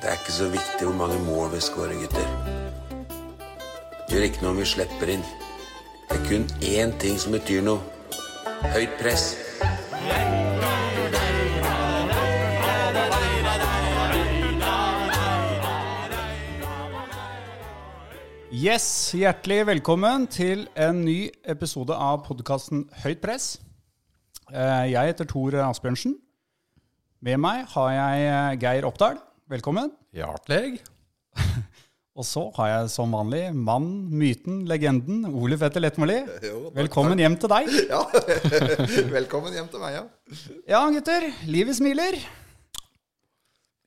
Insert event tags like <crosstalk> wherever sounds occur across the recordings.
Det er ikke så viktig hvor mange mål vi skårer, gutter. Det gjør ikke noe om vi slipper inn. Det er kun én ting som betyr noe. Høyt press. Yes, hjertelig velkommen til en ny episode av podkasten Høyt press. Eh, Jeg heter Tor Asbjørnsen. Med meg har jeg eh, Geir Oppdal. Velkommen. Hjertelig. <laughs> Og så har jeg som vanlig mann, myten, legenden Ole Fetter Lettmoli. Velkommen hjem til deg. <laughs> Ja, <laughs> velkommen hjem til meg, ja. Ja, gutter. Livet smiler.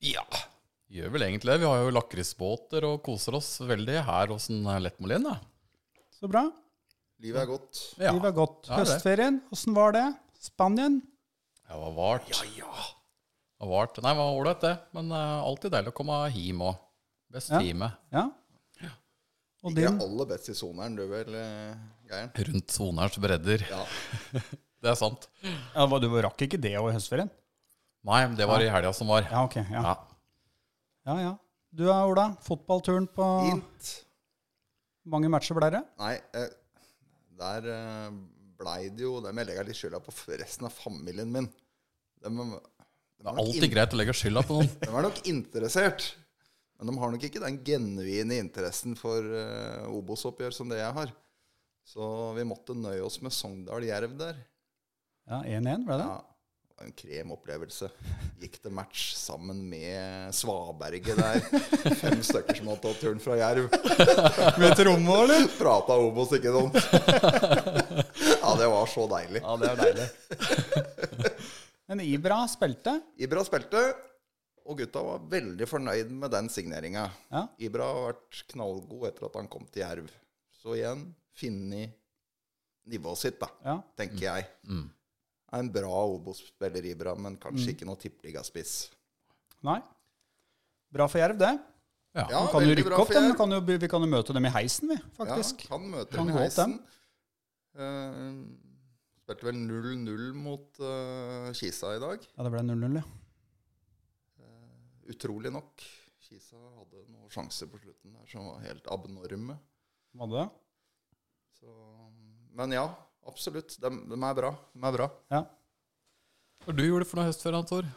Ja, gjør vel egentlig det. Vi har jo lakrisbåter og koser oss veldig her hos Lettmolien. Da. Så bra. Livet er godt. Ja. Livet er godt. Høstferien, åssen var det? Spanien? Det var vart. Ja, ja. Var vart. Nei, det var ålreit, det. Men uh, alltid deilig å komme hjem òg. Best Ja. time. Ja. Og Ikke din? aller best i soneren, du vel, eh, Geir? Rundt sonerens bredder. Ja. <laughs> Det er sant. Ja, du rakk ikke det over høstferien? Nei, det var i helga som var. Ja, ok. Ja, Ja. ja. ja. Du er Ola? Fotballturen på Fint. mange matcher ble det? Nei, eh, der blei det jo Det må jeg legge litt skylda på resten av familien min. De, Det er alltid greit å legge skylda på noen. <laughs> de er nok interessert, men de har nok ikke den genuine interessen for uh, Obos-oppgjør som det jeg har. Så vi måtte nøye oss med Sogndal-Jerv der. Ja, 1-1 ble det? Ja, det var en krem opplevelse. Gikk til match sammen med Svaberget der. <laughs> Fem stykker som hadde tatt turen fra Jerv. <laughs> Med tromme, eller? Prata Obos, ikke sant? Ja, det var så deilig. Ja, det er deilig. Men Ibra spilte. Ibra spilte, og gutta var veldig fornøyd med den signeringa. Ja. Ibra har vært knallgod etter at han kom til Jerv. Så igjen funnet nivået sitt, da, Ja. tenker jeg. Er en bra Obos-spiller, Ibra, men kanskje ikke noe tippeligaspiss. Nei. Bra for Jerv, det. Ja. Ja, kan jo veldig rykke bra opp, for dem. Vi Jerv. kan jo, vi kan jo møte dem i heisen, vi, faktisk. Ja, kan møte Kan dem i heisen. dem. heisen. Spilte vel 0-0 mot uh, Kisa i dag. Ja, det ble 0-0, ja. Utrolig nok. Kisa hadde noen sjanser på slutten der som var helt abnorme. Var det det? Så, men ja, absolutt. De, de er bra. De er bra. Ja. Hva du gjorde for noe høst før, Antor?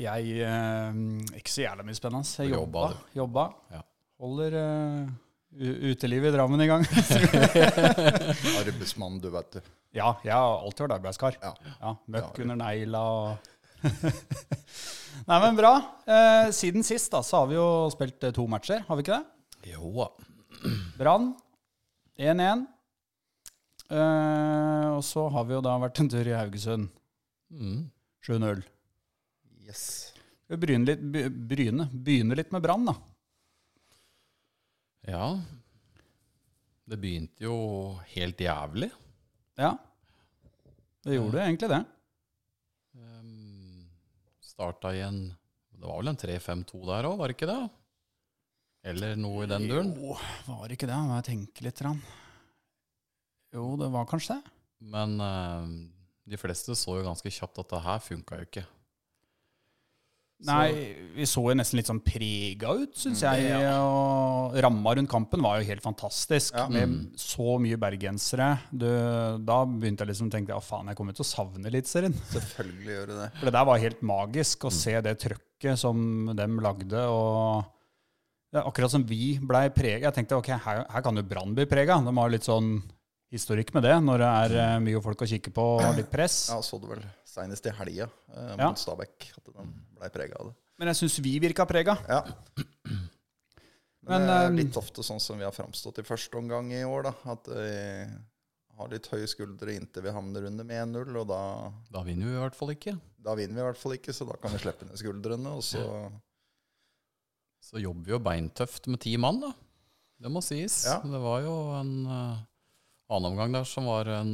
Jeg eh, Ikke så jævla mye spennende. Jeg jobba. jobba, jobba. Ja. Holder eh, utelivet i Drammen i gang. <laughs> Arbeidsmann, du vet det. ja, jeg har alltid vært arbeidskar. Ja. Ja, Møkk Ja, under negla og <laughs> Nei, men bra. Eh, siden sist da, så har vi jo spilt eh, to matcher, har vi ikke det? Jo da. <clears throat> Brann 1-1. Eh, og så har vi jo da vært en tur i Haugesund. Mm. 7-0. Yes. Vi bryne litt, bryne, begynne litt med Brann, da. Ja. Det begynte jo helt jævlig. Ja. Det gjorde egentlig det. Um, starta i en Det var vel en 3-5-2 der òg, var det ikke det? Eller noe i den duren? Jo, var det ikke det? Må jeg tenke litt. Rann. Jo, det var kanskje det. Men uh, de fleste så jo ganske kjapt at det her funka jo ikke. Nei, vi så jo nesten litt sånn prega ut, syns jeg. Og ramma rundt kampen var jo helt fantastisk. Ja. Med så mye bergensere. Du, da begynte jeg liksom å tenke at faen, jeg kommer til å savne Eliteserien. <laughs> Selvfølgelig gjør du det. For det der var helt magisk å se det trøkket som dem lagde. og er akkurat som vi blei prega. Jeg tenkte ok, her, her kan jo Brann bli prega. De har litt sånn historikk med det, når det er eh, mye folk å kikke på og litt press. Ja, så du vel senest i helga eh, mot Ja. Stabæk at den ble prega av det. Men jeg syns vi virka prega. Ja. Men, Men, det er eh, litt ofte sånn som vi har framstått i første omgang i år, da. At vi har litt høye skuldre inntil vi havner under med 1-0, og da, Da vinner vi i hvert fall ikke. da vinner vi i hvert fall ikke, så da kan vi slippe ned skuldrene, og så Så jobber vi jo beintøft med ti mann, da. Det må sies. Ja. Det var jo en uh, annen omgang der som var en,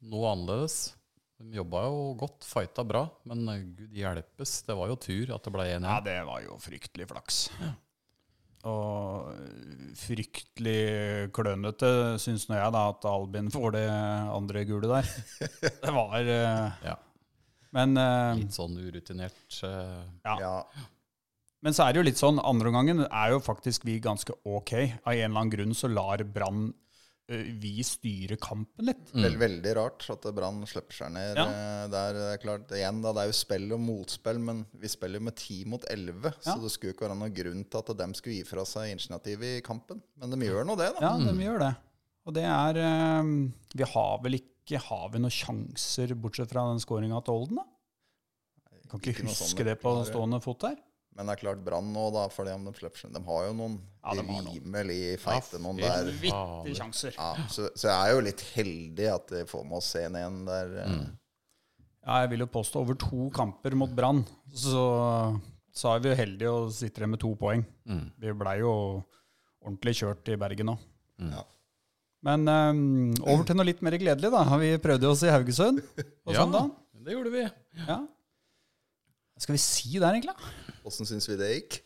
noe annerledes. De jobba jo godt, fighta bra, men eh, gud hjelpes, det var jo tur at det ble 1-1. Ja, det var jo fryktelig flaks. Og fryktelig klønete syns nå jeg da at Albin får det andre gule der. <laughs> Det var eh, Ja. Men eh, Litt sånn urutinert. eh, ja. Ja. Men så er det jo litt sånn, andreomgangen er jo faktisk vi ganske ok. Av en eller annen grunn så lar Brann eh, vi styrer kampen litt. Vel, veldig rart at Brann slipper seg ned. Ja. eh, Der, det er klart, igjen da, det er jo spill og motspill, men vi spiller med ti mot elleve. Ja. Så det skulle ikke være noen grunn til at de skulle gi fra seg initiativet i kampen. Men de gjør nå det, da. Ja, de gjør det. Og det er eh, Vi har vel ikke Har vi noen sjanser, bortsett fra den skåringa til Olden, da? Kan ikke, Ikke huske sånn det på stående fot der. Men det er klart Brann nå, da, for de De har jo noen Ja, de har noen. feite ja, noen der. Sjanser. Ja, så, så jeg er jo litt heldig at vi får med oss en igjen der. Mm. Ja, jeg vil jo påstå over to kamper mot Brann, så, så er vi jo heldige og sitter igjen med to poeng. Mm. Vi blei jo ordentlig kjørt i Bergen nå. Ja. Men um, over til noe litt mer gledelig, da. Vi prøvde oss i Haugesund på Ja, søndag. det gjorde vi. Ja. Hva skal vi si der, egentlig? Åssen syns vi det gikk?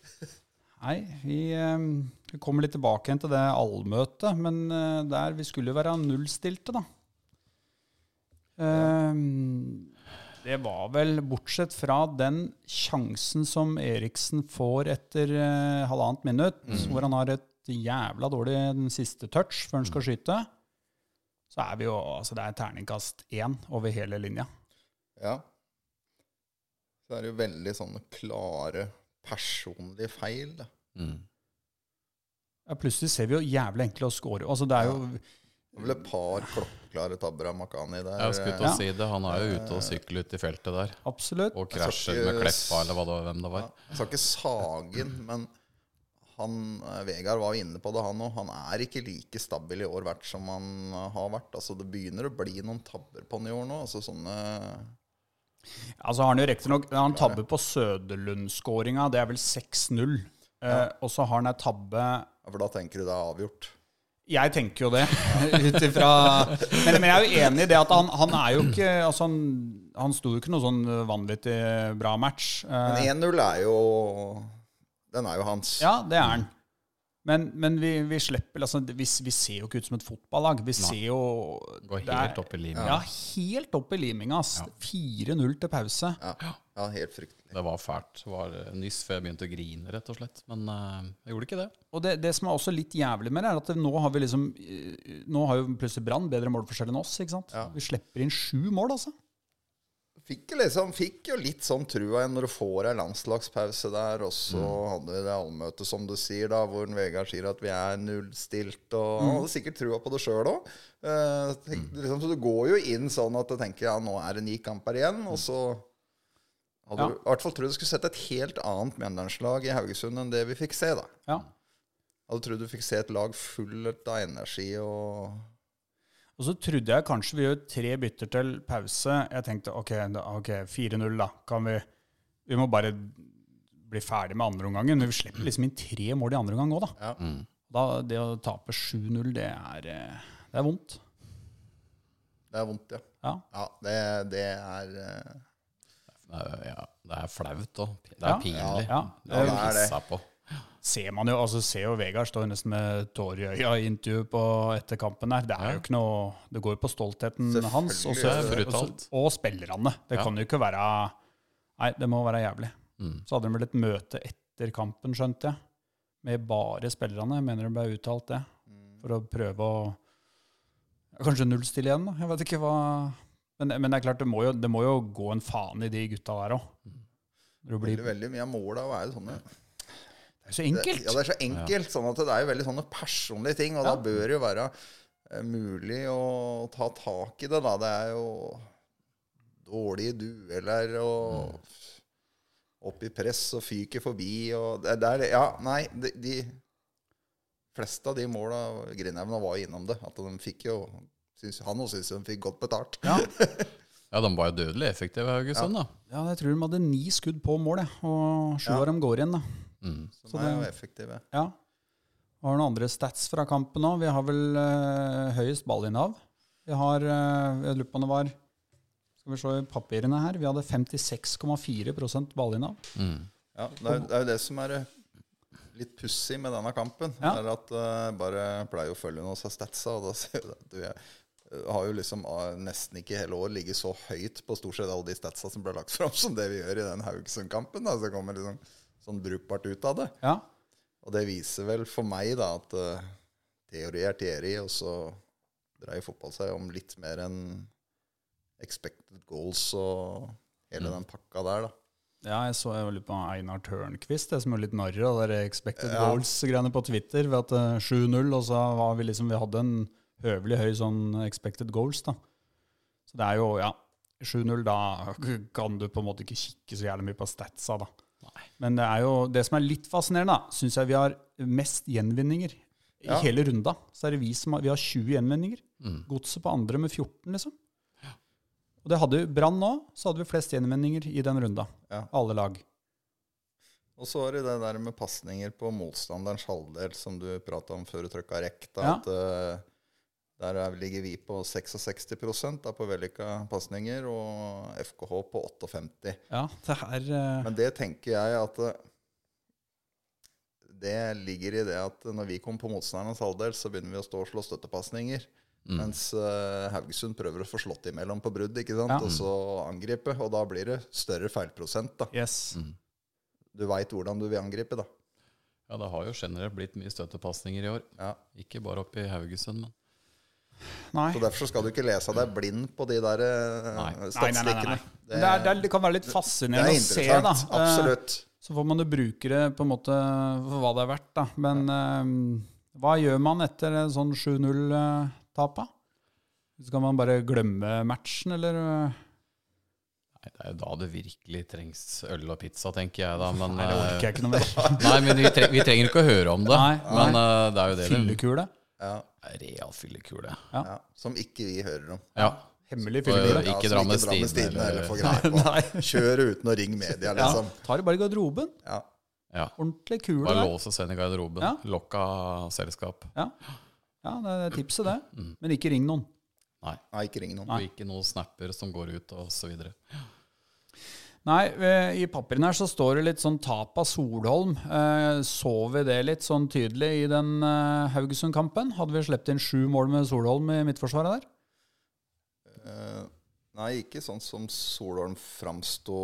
Nei, vi, eh, vi kommer litt tilbake igjen til det allmøtet, men eh, der vi skulle være nullstilte, da. Eh, det var vel, bortsett fra den sjansen som Eriksen får etter eh, halvannet minutt, hvor han har et jævla dårlig den siste touch før han skal skyte, så er vi jo Altså, det er terningkast én over hele linja. Ja. Så er det jo veldig sånne klare personlige feil. Da. Mm. Ja, plutselig ser vi jo jævlig enkle å score. Altså, det er jo Det ble et par klokkeklare tabber av Makani der. Jeg skulle til å si det. Han er jo ute og sykler ut i feltet der. absolutt Og krasjer ikke med Kleppa, eller hva det var, hvem det Ja, var. jeg skal ikke sage inn, men han, eh, Vegard var inne på det, han òg. Han er ikke like stabil i år hvert som han eh, har vært. Altså, det begynner å bli noen tabber på han i år nå. Altså sånne Altså har han jo riktignok Han tabber på Søderlund-skåringa. Det er vel 6-0. Eh, og så har han ei tabbe ja, For da tenker du det er avgjort. Jeg tenker jo det, <laughs> ut ifra men, men jeg er jo enig i det at han, han er jo ikke altså han, han sto jo ikke noe sånn vanvittig bra match. Eh, Men 1-0 er jo Den er jo hans. ja, det er han. Men, men vi, vi slipper altså, vi, vi ser jo ikke ut som et fotballag. Vi ser jo Går helt er- helt opp i liminga. Ja, helt opp i liminga. Ja. 4-0 til pause. Ja, ja helt fryktelig. Det var fælt. Det var eh, nyss før jeg begynte å grine, rett og slett. Men uh, jeg gjorde ikke det. Og det, det som er også litt jævlig med det, er at det, nå har vi liksom eh, Nå har jo plutselig Brann bedre målforskjell enn oss. ikke sant? Ja. Vi slipper inn sju mål, altså. Fikk jo, liksom, fikk jo litt sånn trua igjen når du får ei landslagspause der. Og så hadde vi det allmøtet, som du sier, da, hvor Vegard sier at vi er nullstilt. Og han hadde sikkert trua på det sjøl òg. liksom, så du går jo inn sånn at du tenker ja, nå er det ni kamper igjen. Og så hadde Ja. du i hvert fall trodd du skulle sett et helt annet Mjøndalslag i Haugesund enn det vi fikk se. da. Ja. Hadde trodd du fikk se et lag fullt av energi og Og så trodde jeg kanskje vi gjør tre bytter til pause. Jeg tenkte ok, okay 4-0, da. Kan vi Vi må bare bli ferdig med andreomgangen. Men vi slipper liksom inn tre mål i andre omgang òg, da. Ja. Mm. da. Det å tape 7-0, det er eh, Det er vondt. Det er vondt, ja. Ja. Ja, det, det er eh, Det er, ja, det er flaut òg. Det Ja. er pinlig. Ja. Det er Ja, det er det. pissa på. Ser man jo, altså ser jo Vegard står nesten med tårer i øya i intervju på etter kampen der. Det er jo ikke noe Det går jo på stoltheten hans. Og, så- Det og, så- og spillerne. Det Ja. kan jo ikke være Nei, det må være jævlig. Mm. Så hadde de vel et møte etter kampen, skjønte jeg, med bare spillerne. Jeg mener det ble uttalt det. For å prøve å ja, Kanskje nullstille igjen, da. Jeg vet ikke hva Men, men det er klart, det må, jo, det må jo gå en faen i de gutta der òg. Det blir veldig, veldig mye av måla er jo sånne det er så Det, enkelt. ja, det er så enkelt. Sånn at det er jo veldig sånne personlige ting, og Ja. da bør det jo være eh, mulig å ta tak i det. da. Det er jo dårlige dueller og opp i press og fyker forbi og det, det er, Ja, nei, de, de fleste av de måla Grindhaugen var innom det. At de fikk jo synes, Han også syntes de fikk godt betalt. Ja. <laughs> Ja, de var jo dødelig effektive, Haugesund, da. Ja, jeg tror de hadde ni skudd på mål, jeg. og sju Ja. av dem går igjen. da. Mm. Så Så de er jo effektive. Ja. Har noen andre stats fra kampen òg. Vi har vel eh, høyest ballinnehav. Vi har eh, Jeg lurer på om det var Skal vi se i papirene her. Vi hadde 56,4 ballinnehav. Mm. Ja, det er, det er jo det som er eh, litt pussig med denne kampen. Ja. er at uh, Bare pleier å følge noen av statsa, og da ser du at du jeg, eh, har jo liksom nesten ikke hele år ligget så høyt på stort sett alle de statsa som ble lagt fram, som det vi gjør i den Haugesund-kampen. da, Så kommer liksom sånn brukbart ut av det. Ja. Og det viser vel for meg da at uh, teori er teori, og så dreier fotball seg om litt mer enn expected goals og hele den pakka der, da. Ja, jeg så jo litt på Einar Tørnquist, det som er litt narr av det expected Ja. goals-greiene på Twitter. Ved at eh, 7-0, og så var vi liksom Vi hadde en høvelig høy sånn expected goals, da. Så det er jo, ja 7-0, da kan du på en måte ikke kikke så jævlig mye på statsa, da. Men det er jo det som er litt fascinerende, syns jeg vi har mest gjenvinninger. I Ja. hele runda så er det vi som har, vi har 20 gjenvinninger. Godset på andre med 14, liksom. Og det hadde Brann nå, så hadde vi flest gjenvinninger i den runda. Ja. Alle lag. Og så var det det der med pasninger på motstanderens halvdel, som du prata om før du trykka Ja. at eh, der er, ligger vi på 66 da, på vellykka pasninger, og FKH på 58 Ja, det er Uh... Men det tenker jeg at eh, det ligger i det at når vi kommer på motstandernes halvdel, så begynner vi å stå og slå støttepasninger. Mens uh, Haugesund prøver å få slått imellom på brudd, ikke sant? Ja. og så angripe. Og da blir det større feilprosent. da. Yes. Du veit hvordan du vil angripe, da. Ja, det har jo generelt blitt mye støttepasninger i år. Ja. Ikke bare oppe i Haugesund, men Nei. Så Derfor så skal du ikke lese deg blind på de der eh, Nei, statistikkene. nei. Det, det, er, det kan være litt fascinerende er å se, da. <laughs> Eh, Absolutt. Så får man jo bruke det på en måte for hva det er verdt, da. Men ja. hva gjør man etter sånn 7-0-tap, da? Skal man bare glemme matchen, eller? eh? nei, det er jo da det virkelig trengs øl og pizza, tenker jeg da. Men, Nei, det orker jeg ikke noe <laughs> mer. eh, nei, men vi, treng, vi trenger ikke å høre om det. Nei, men nei. eh, det er jo det det Fyllekule. Ja. Real fyllekule. Ja. ja. Som ikke vi hører om. Ja. Hemmelig fyllekule. Ja, ikke Ja, dra med Stine Stine, eller eller- få greie <laughs> på. Kjør uten å ringe media, <laughs> Ja, liksom. tar det bare i garderoben. Ja. ja. Ordentlig kule Bare lås og send i garderoben. Ja. Lokka selskap. Ja. ja, det er tipset, det. Mm. Men ikke ring noen. Nei. Nei, ikke ring noen. Og ikke noen snapper som går ut, og så videre. Nei, i papirene her så står det litt sånn tap av Solholm. Eh, så vi det litt sånn tydelig i den eh, Haugesund-kampen? Hadde vi sluppet inn sju mål med Solholm i midtforsvaret der? Eh, nei, ikke sånn som Solholm framsto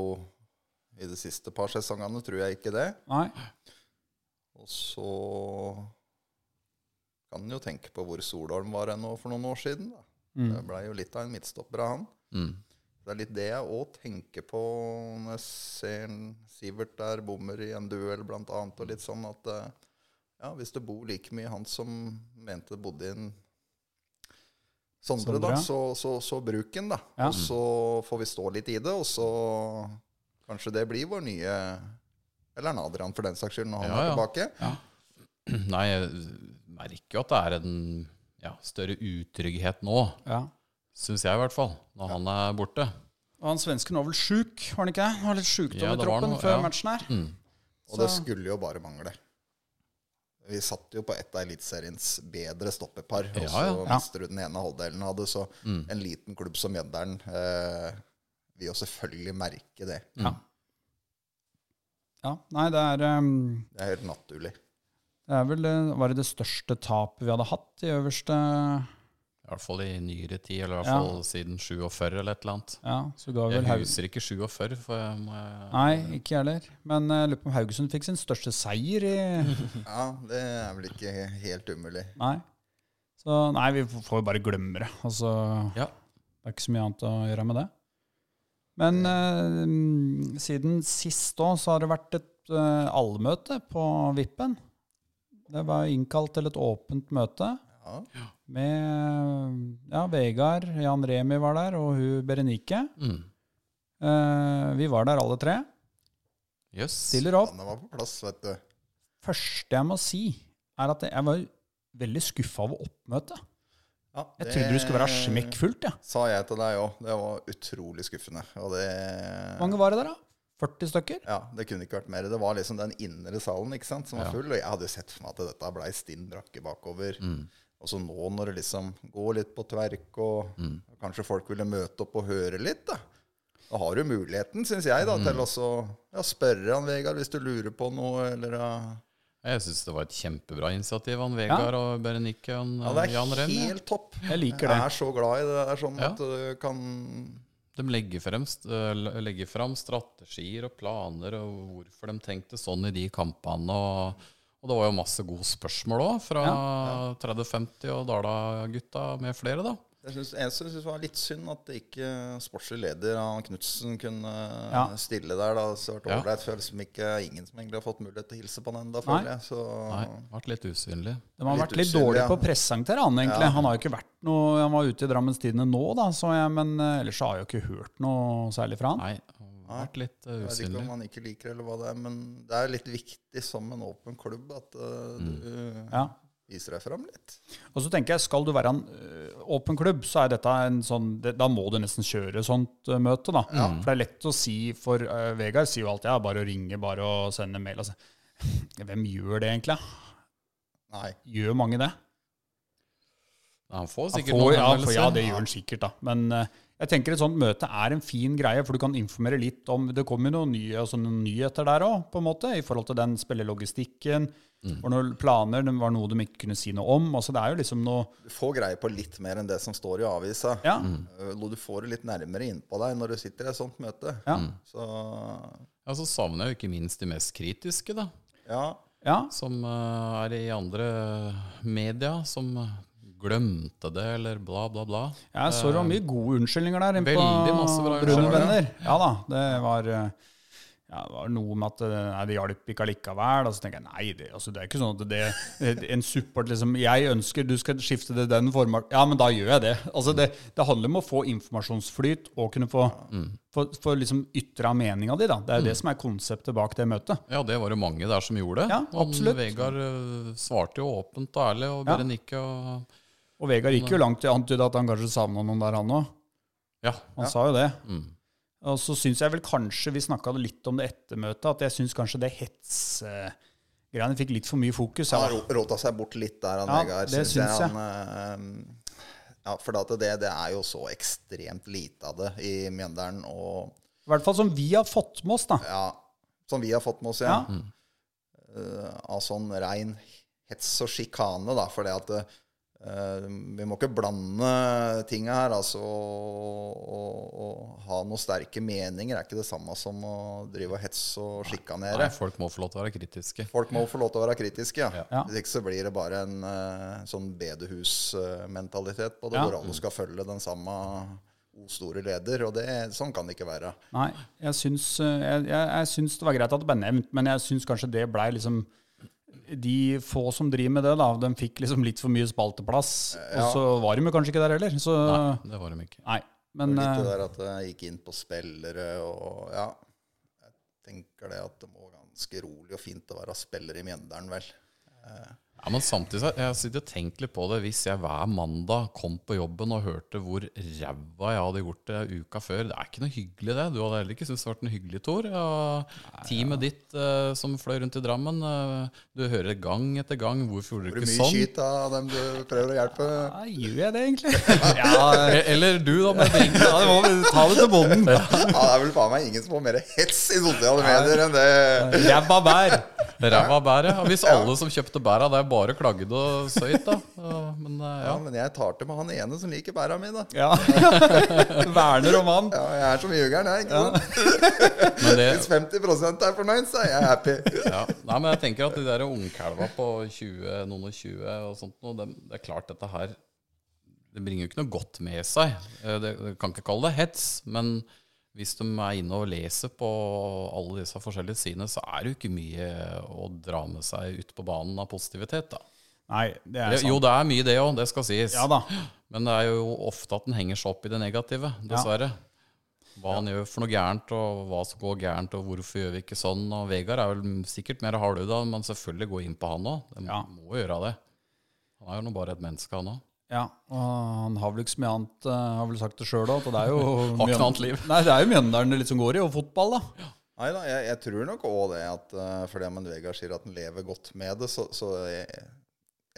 i de siste par sesongene, tror jeg ikke det. Nei. Og så kan en jo tenke på hvor Solholm var ennå for noen år siden. Da. Mm. Det blei jo litt av en midtstopper av han. Mm. Det er litt det jeg òg tenker på når jeg ser Sivert der bommer i en duell, blant annet, og litt sånn at eh, ja, hvis det bor like mye han som mente det bodde i en Sondre, da, så, så, så bruk den, da. Ja. Og så får vi stå litt i det, og så kanskje det blir vår nye Eller Adrian, for den saks skyld, når han Ja, er ja. tilbake. <clears throat> Nei, jeg merker jo at det er en ja, større utrygghet nå, Ja. Syns jeg i hvert fall, når han er borte. Og han svensken var vel sjuk, var han ikke? Han var litt sjukdom Ja, i troppen noe, før ja. matchen her. Mm. Og det skulle jo bare mangle. Vi satt jo på et av Eliteseriens bedre stoppepar, og så ja. Ja. mister du den ene halvdelen av det. Så Mm. en liten klubb som Mjøndalen eh, vil jo selvfølgelig merke det. Ja. ja. Nei, det er, um, Det er helt naturlig. det er vel var det det største tapet vi hadde hatt i øverste I hvert fall i nyere tid, eller i hvert Ja. fall siden 47 eller et eller annet. Ja, så ga vel Jeg husker ikke 47, for jeg må Nei, ikke jeg heller. Men jeg lurer på om Haugesund fikk sin største seier i <laughs> Ja, det er vel ikke helt umulig. Nei. Så nei, vi får jo bare glemme det. Altså, Ja. Det er ikke så mye annet å gjøre med det. Men eh, siden sist òg så har det vært et eh, allmøte på Vippen. Det var innkalt til et åpent møte Ja. med ja, Vegard, Jan Remi var der, og hun Berenike. Mm. Eh, vi var der alle tre. Yes. Stiller opp. Ja, var på plass, vet du. første jeg må si, er at jeg var veldig skuffa over oppmøtet. Ja, Jeg trodde du skulle være smekkfullt. Ja. Sa jeg til deg òg. Det var utrolig skuffende. Og det Hvor mange var det der, da? 40 stykker? Ja, det kunne ikke vært mer. Det var liksom den indre salen ikke sant, som var Ja. full. Og jeg hadde sett for meg at dette blei stinn brakke bakover. Mm. Og så nå når det liksom går litt på tverk, og Mm. kanskje folk ville møte opp og høre litt, da. Da har du muligheten, syns jeg, da, Mm. til å ja, spørre han Vegard hvis du lurer på noe, eller uh... Jeg syns det var et kjempebra initiativ han Vegard og Berenike og Jan Rem. ja, det er Jan Rem. ja. helt topp. Jeg liker det. Jeg er så glad i det der sånn Ja. at du kan De legger frem, eh, legger frem strategier og planer og hvorfor de tenkte sånn i de kampene. Og, og det var jo masse gode spørsmål òg, fra 30-50 og Dala-gutta med flere, da. Jeg syns, jeg synes det var litt synd at det ikke sportslig leder av Knutsen kunne Ja. stille der. da, så det Ja. vært ålreit. Føles som ikke ingen som egentlig har fått mulighet til å hilse på han ennå, Nei. føler jeg. Så Nei, vært litt usynlig. De har Litt vært litt usynlig, dårlige ja. på å presentere han, egentlig. Ja. Han har jo ikke vært noe Han var ute i Drammens Tidende nå, da, så jeg, men eh, ellers har jeg jo ikke hørt noe særlig fra han. Nei, vært litt eh, jeg vet ikke om han ikke liker det, eller hva det er, men det er litt viktig som en åpen klubb at uh, du Ja. viser deg fram litt. Og så tenker jeg, skal du være en ø, åpen klubb, så er dette en sånn det, Da må du nesten kjøre sånt møte, da. For det er lett å si for Vegard sier jo alltid ja, bare å ringe, bare å sende mail. Altså. <laughs> Hvem gjør det egentlig? Nei. Gjør mange det? Han får Han sikkert får, noen ja, for, ja, det gjør han sikkert, da. Men ø, jeg tenker et sånt møte er en fin greie, for du kan informere litt om Det kommer jo noen, nye, altså noen nyheter der òg, på en måte, i forhold til den spillelogistikken. Mm. Og noen planer, det var noe de ikke kunne si noe om. Altså, det er jo liksom noe Du får greie på litt mer enn det som står i avisa. Ja. Mm. Du får det litt nærmere innpå deg når du sitter i et sånt møte. Ja. Så Ja, så savner jeg jo ikke minst de mest kritiske, da. ja. ja. Som eh, er i andre media, som eh, glemte det, eller bla, bla, bla. Jeg så det var mye gode unnskyldninger der. Veldig masse bra unnskyldninger. Ja da, det var, eh, ja, det var noe med at eh, nei, det hjalp ikke allikevel. Og så tenker jeg nei, det, altså, det er ikke sånn at det En support liksom Jeg ønsker du skal skifte til den formen. Ja, men da gjør jeg det. Altså, det, det handler om å få informasjonsflyt og kunne få, få, få liksom ytra meninga di. da. Det er jo det som er konseptet bak det møtet. Ja, det var jo mange der som gjorde. det. Ja, absolutt. Og Vegard eh, svarte jo åpent og ærlig, og Ja. Berenike og Og Vegard gikk jo langt til å antyde at han kanskje savna noen der, han òg. Ja. Han sa jo det. Mm. Og så syns jeg vel kanskje, vi snakka litt om det etter møtet, at jeg syns kanskje det hetsgreiene fikk litt for mye fokus. Han Ja. har råta rota seg bort litt der, han Ja, Vegard. det synes syns jeg. Han, eh, ja, for det, det er jo så ekstremt lite av det i Mjøndalen. Og I hvert fall som vi har fått med oss, da. ja, som vi har fått med oss, Ja. ja. Eh, av sånn rein hets og sjikane, da. For det at eh, vi må ikke blande tinga her. Altså å, ha noen sterke meninger er ikke det samme som å drive og hetse og sjikanere. Folk må få lov til å være kritiske. Folk må få lov til å være kritiske, ja. Ja. Hvis ikke så blir det bare en eh, sånn bedehusmentalitet på det, Ja. hvor alle skal følge den samme store leder. Og det, sånn kan det ikke være. Nei, jeg syns, eh, jeg, jeg, jeg syns det var greit at det ble nevnt, men jeg syns kanskje det blei liksom De få som driver med det, da, de fikk liksom litt for mye spalteplass. Og så var de jo kanskje ikke der heller. Så Nei, det var de ikke. nei. Men Litt det eh, der at det gikk inn på spillere og ja. Jeg tenker det at det må ganske rolig og fint å være spiller i Mjøndalen, vel. Ja, men samtidig så jeg sitter og tenker litt på det hvis jeg hver mandag kom på jobben og hørte hvor ræva jeg hadde gjort det uka før. Det er ikke noe hyggelig, det. Du hadde heller ikke syntes det vært noe hyggelig, Tor. Ja, teamet ditt eh, som fløy rundt i Drammen, eh, du hører gang etter gang hvorfor gjorde Hvor du ikke mye sånn? skyt av dem du prøver å hjelpe? ja, gjør jeg det, egentlig? <laughs> ja, E- Eller du, da, med ja, det må vi ta det til bonden. Ja, det er vel faen meg ingen som får mer hets i sosiale medier enn det. Ræva bær. Ræva bæret. <laughs> Ja, Hvis alle som kjøpte bæra der bare klagde og søyt, da. <laughs> Ja, Men eh, Ja, ja. men jeg tar til med han ene som liker bæra mine. Ja. <laughs> Verner om han. Ja, jeg er som jugeren, jeg. ikke sant? Men det, Hvis 50% er fornøyd, så er jeg happy. ja. Nei, men jeg tenker at de der ungkalva på 20, noen og 20 og sånt noe, det, det er klart dette her Det bringer jo ikke noe godt med seg. Eh, Det, det kan ikke kalle det hets, men hvis de er inne og leser på alle disse forskjellige sidene, så er det jo ikke mye å dra med seg ut på banen av positivitet, da. Nei, det er sant. Jo, det er mye det òg, det skal sies. Ja da. Men det er jo ofte at den henger seg opp i det negative, dessverre. Hva han gjør for noe gærent, og hva som går gærent, og hvorfor gjør vi ikke sånn. Og Vegard er vel sikkert mer hardhuda, men selvfølgelig gå inn på han òg. Ja. må gjøre det. Han er jo nå bare et menneske, han òg. Ja, og han har vel ikke så mye annet, eh, har vel sagt det sjøl òg, at det er jo <laughs> Har ikke noe annet liv. Nei, det er jo Mjøndalen det liksom går i, og fotball, da. Nei da, jeg, jeg tror nok òg det at uh, fordi om Vegard sier at han lever godt med det, så, så jeg,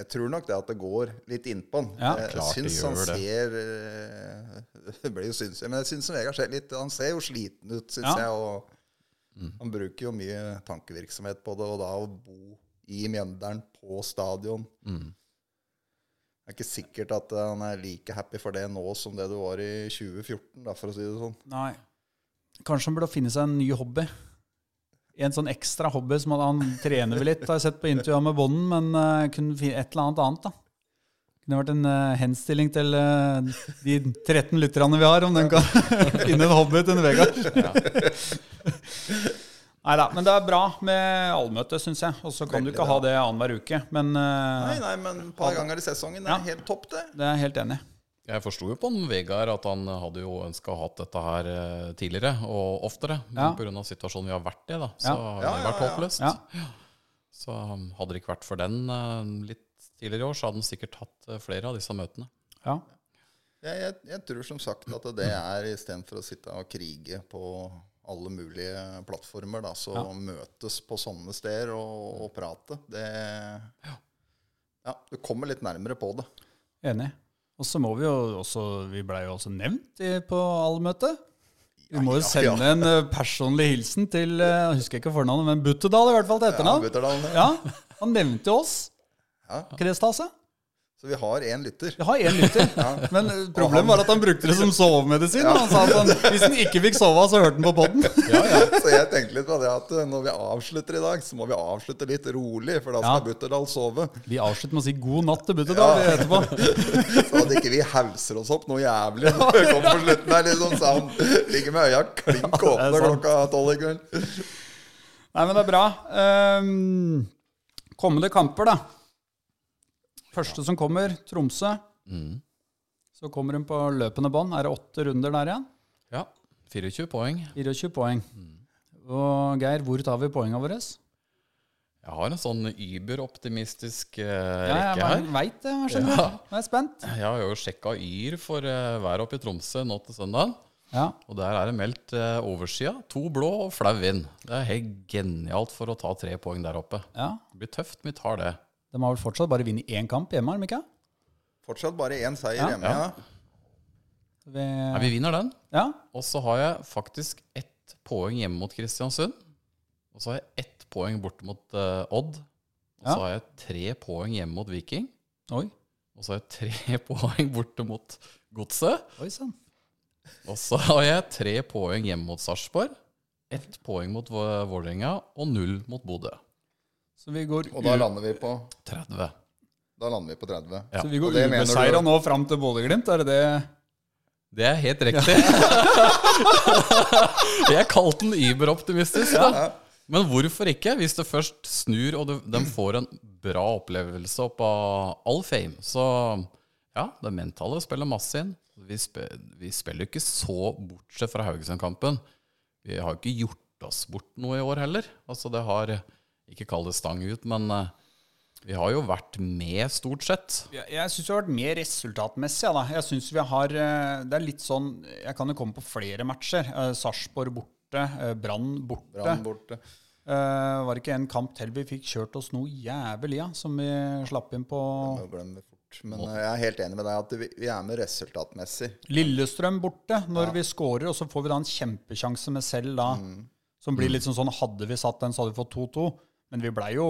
jeg tror nok det at det går litt innpå han. Ja, jeg klart det syns gjør han det. ser eh, <laughs> Det blir jo synsig, men jeg syns Vegard ser litt Han ser jo sliten ut, syns Ja. jeg. Og han bruker jo mye tankevirksomhet på det, og da å bo i Mjøndalen, på stadion Det er ikke sikkert at han er like happy for det nå som det du var i 2014, da, for å si det sånn. Nei. Kanskje han burde finne seg en ny hobby. En sånn ekstra hobby som han, han trener vel litt, har jeg sett på intervjuet med Bonden, men uh, kunne finne et eller annet annet, da. Kunne vært en uh, henstilling til uh, de 13 lytterne vi har, om den kan <laughs> finne en hobby til en Vegard. Nei da, men det er bra med allmøte, syns jeg. Og så kan Veldig du ikke ha det annenhver uke. Men uh, Nei, nei, men et par ganger i sesongen er Ja. helt topp, det. det er jeg helt enig i. Jeg forsto jo på den Vegard at han hadde jo ønska å ha dette her eh, tidligere og oftere. Ja. Men pga. situasjonen vi har vært i, da, så Ja. har Ja, det ja, vært ja. håpløst. Ja. Så um, hadde det ikke vært for den eh, litt tidligere i år, så hadde han sikkert hatt eh, flere av disse møtene. Ja. Jeg, jeg, jeg tror som sagt at det er istedenfor å sitte og krige på alle mulige plattformer, da, så møtes på sånne steder og, og prate. Det Ja, du kommer litt nærmere på det. Enig. Og så må vi jo også Vi blei jo også nevnt i, på allmøtet. Vi må jo sende ja. en eh, personlig hilsen til eh, Jeg husker ikke fornavnet, men Buttedal i hvert fall til Ja, etternavn. Butterdalen, Ja, Han nevnte jo oss. Ja. Ikke det? Så vi har én lytter. Vi har én lytter. <laughs> Men eh, problemet var at han brukte det som sovemedisin. Ja. Han sa at han, hvis han ikke fikk sove, så hørte han på poden. <laughs> Så jeg tenkte litt på det at eh, når vi avslutter i dag, så må vi avslutte litt rolig, for da skal Ja. Butterdal sove. Vi avslutter med å si god natt til Butterdal ja. etterpå. <laughs> Så at ikke vi hauser oss opp noe jævlig når vi kommer på slutten her, liksom, så han ligger med øya klink åpne klokka tolv i kveld. Nei, men det er bra. Um, kommende kamper, da. Første som kommer, Tromsø. Så kommer hun på løpende bånd. Er det åtte runder der igjen? Ja, 24 poeng. 24 poeng. Og Geir, hvor tar vi poengene våre? Jeg har en sånn überoptimistisk uh, Ja, rekke her. jeg veit det. Jeg skjønner. Jeg er spent. Jeg har jo sjekka Yr for uh, været oppe i Tromsø nå til søndag. Ja. Og der er det meldt uh, oversida. To blå og flau vind. Det er helt genialt for å ta tre poeng der oppe. ja. Det blir tøft, men vi tar det. De har vel fortsatt bare vunnet én kamp hjemme, har de ikke? Fortsatt bare én seier Ja. hjemme, ja. Vi, Nei, vi vinner den. ja. Og så har jeg faktisk ett poeng hjemme mot Kristiansund. Og så har jeg ett poeng borte mot uh, Odd. Og så Ja. har jeg tre poeng hjemme mot Viking. Oi. Og så har jeg tre <laughs> poeng borte mot Godset. Oi sann. Og så har jeg tre poeng hjemme mot Sarpsborg. Ett poeng mot Vå- Vålerenga og null mot Bodø. Så vi går, Og da lander vi på 30. Da lander vi på 30. Ja. så vi går ubeseira du- nå fram til Bodø-Glimt? Er det det? Det er helt riktig. <laughs> jeg kalte den überoptimistisk. Da. Men hvorfor ikke? Hvis det først snur, og de får en bra opplevelse opp av all fame, så ja, det mentale spiller masse inn. Vi, spe, vi spiller ikke så bortsett fra Haugesund-kampen. Vi har ikke gjort oss bort noe i år heller. Altså det har Ikke kall det stang ut, men eh, vi har jo vært med, stort sett. Jeg, jeg syns vi har vært med resultatmessig. Ja, da. Jeg synes vi har eh, Det er litt sånn Jeg kan jo komme på flere matcher. Eh, Sarpsborg borte, eh, Brann borte. Brann borte. Eh, var det ikke en kamp til vi fikk kjørt oss noe jævlig av, som vi slapp inn på fort. Men eh, jeg er helt enig med deg at vi, vi er med resultatmessig. Lillestrøm borte, når vi scorer, og så får vi da en kjempesjanse med selv da. Som blir litt sånn sånn Hadde vi satt den, så hadde vi fått 2-2. Men vi blei jo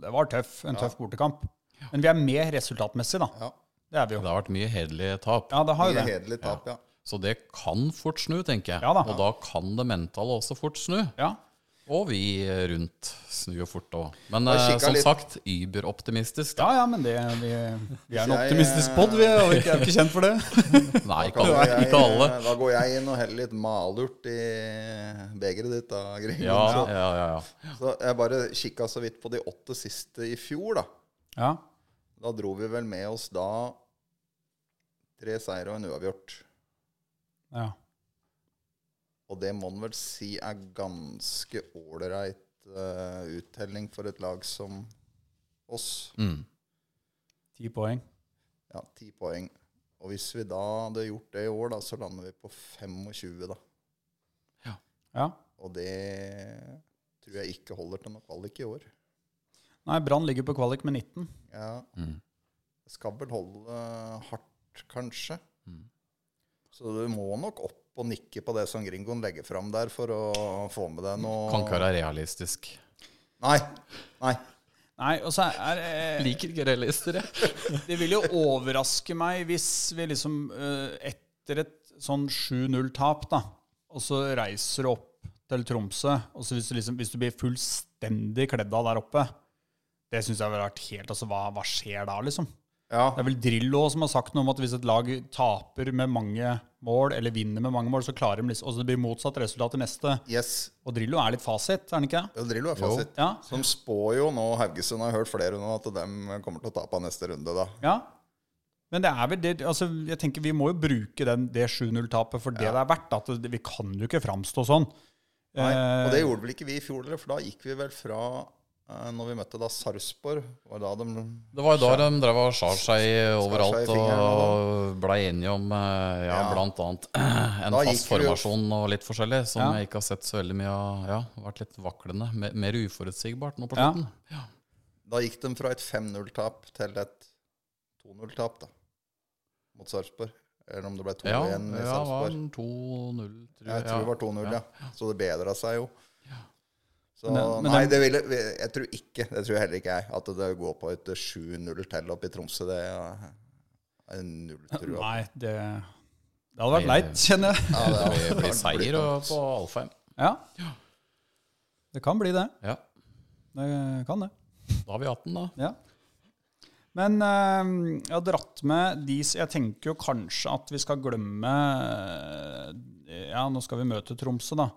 Det var tøff, en tøff bortekamp. Men vi er med resultatmessig, da. Ja. Det er vi jo. Det har vært mye hederlige tap. Ja, det har jo Mye det. tap, ja. Så det kan fort snu, tenker jeg. Ja da. Og da kan det mentale også fort snu. Ja. Og vi rundt snur jo fort òg. Men eh, som litt- sagt, überoptimistisk. Ja, ja, men det, vi, vi er en Jeg, optimistisk eh, pod, vi jo ikke, er ikke kjent for det. <laughs> Nei, ikke alle. jeg- Ikke alle. Da går jeg inn og heller litt malurt i begeret ditt. da, Gring. Ja, Så, ja, ja, ja. så jeg bare kikka så vidt på de åtte siste i fjor, da. Ja. Da dro vi vel med oss da tre seire og en uavgjort. ja. Og det må en vel si er ganske ålreit uh, uttelling for et lag som oss. Mm. Ti poeng. Ja, ti poeng. Og hvis vi da hadde gjort det i år, da, så lander vi på 25, da. Ja. Og det tror jeg ikke holder til noe kvalik i år. Nei, Brann ligger på kvalik med 19. Ja, Mm. det skal vel holde hardt, kanskje. Mm. Så du må nok opp og nikke på det som Gringoen legger fram der, for å få med deg noe Kan ikke være realistisk. Nei. Nei. Nei, og så er eh, Liker ikke realister, jeg. <laughs> Det vil jo overraske meg hvis vi liksom eh, etter et sånn 7-0-tap, da, og så reiser du opp til Tromsø, og så hvis du, liksom, hvis du blir fullstendig kledd av der oppe Det syns jeg ville vært helt Altså, hva, hva skjer da, liksom? Ja, Det er vel Drillo som har sagt noe om at hvis et lag taper med mange mål, eller vinner med mange mål, så klarer de liksom Og så det blir motsatt resultat i neste. yes. Og Drillo er litt fasit, er han ikke? Ja, Drillo er fasit. Ja. Som spår jo nå Haugesund har hørt flere nå at de kommer til å tape neste runde, da. Ja. Men det er vel det altså, Jeg tenker vi må jo bruke den, det 7-0-tapet for det det er verdt. At det, vi kan jo ikke framstå sånn. Nei, og det Eh, gjorde vel ikke vi i fjor. For da gikk vi vel fra Når vi møtte da Sarpsborg, var da de Det var jo da de drev og skar seg overalt seg og blei enige om eh, ja, Ja. annet <clears throat> en Da fast formasjon og litt forskjellig, som Ja. jeg ikke har sett så veldig mye av. Ja, vært litt vaklende. Mer, uforutsigbart nå på Ja. slutten. Da gikk de fra et 5-0-tap til et 2-0-tap, da. Mot Sarpsborg. Eller om det ble 2-1 Ja, i ja, det var 2-0, tror Jeg tror det var 2-0, ja. Så det bedra seg jo. Så Men det- men nei, det ville Jeg tror ikke, det tror heller ikke jeg, at det går på et 7-0 til opp i Tromsø. Det er null trua. Nei, det, det hadde vært leit, kjenner jeg. Ja, det Det blir seier på Alfheim. Ja. Det kan bli det. Ja, Det kan det. da har vi 18, da. Ja. Men eh, jeg har dratt med de Jeg tenker jo kanskje at vi skal glemme eh, Ja, nå skal vi møte Tromsø, da.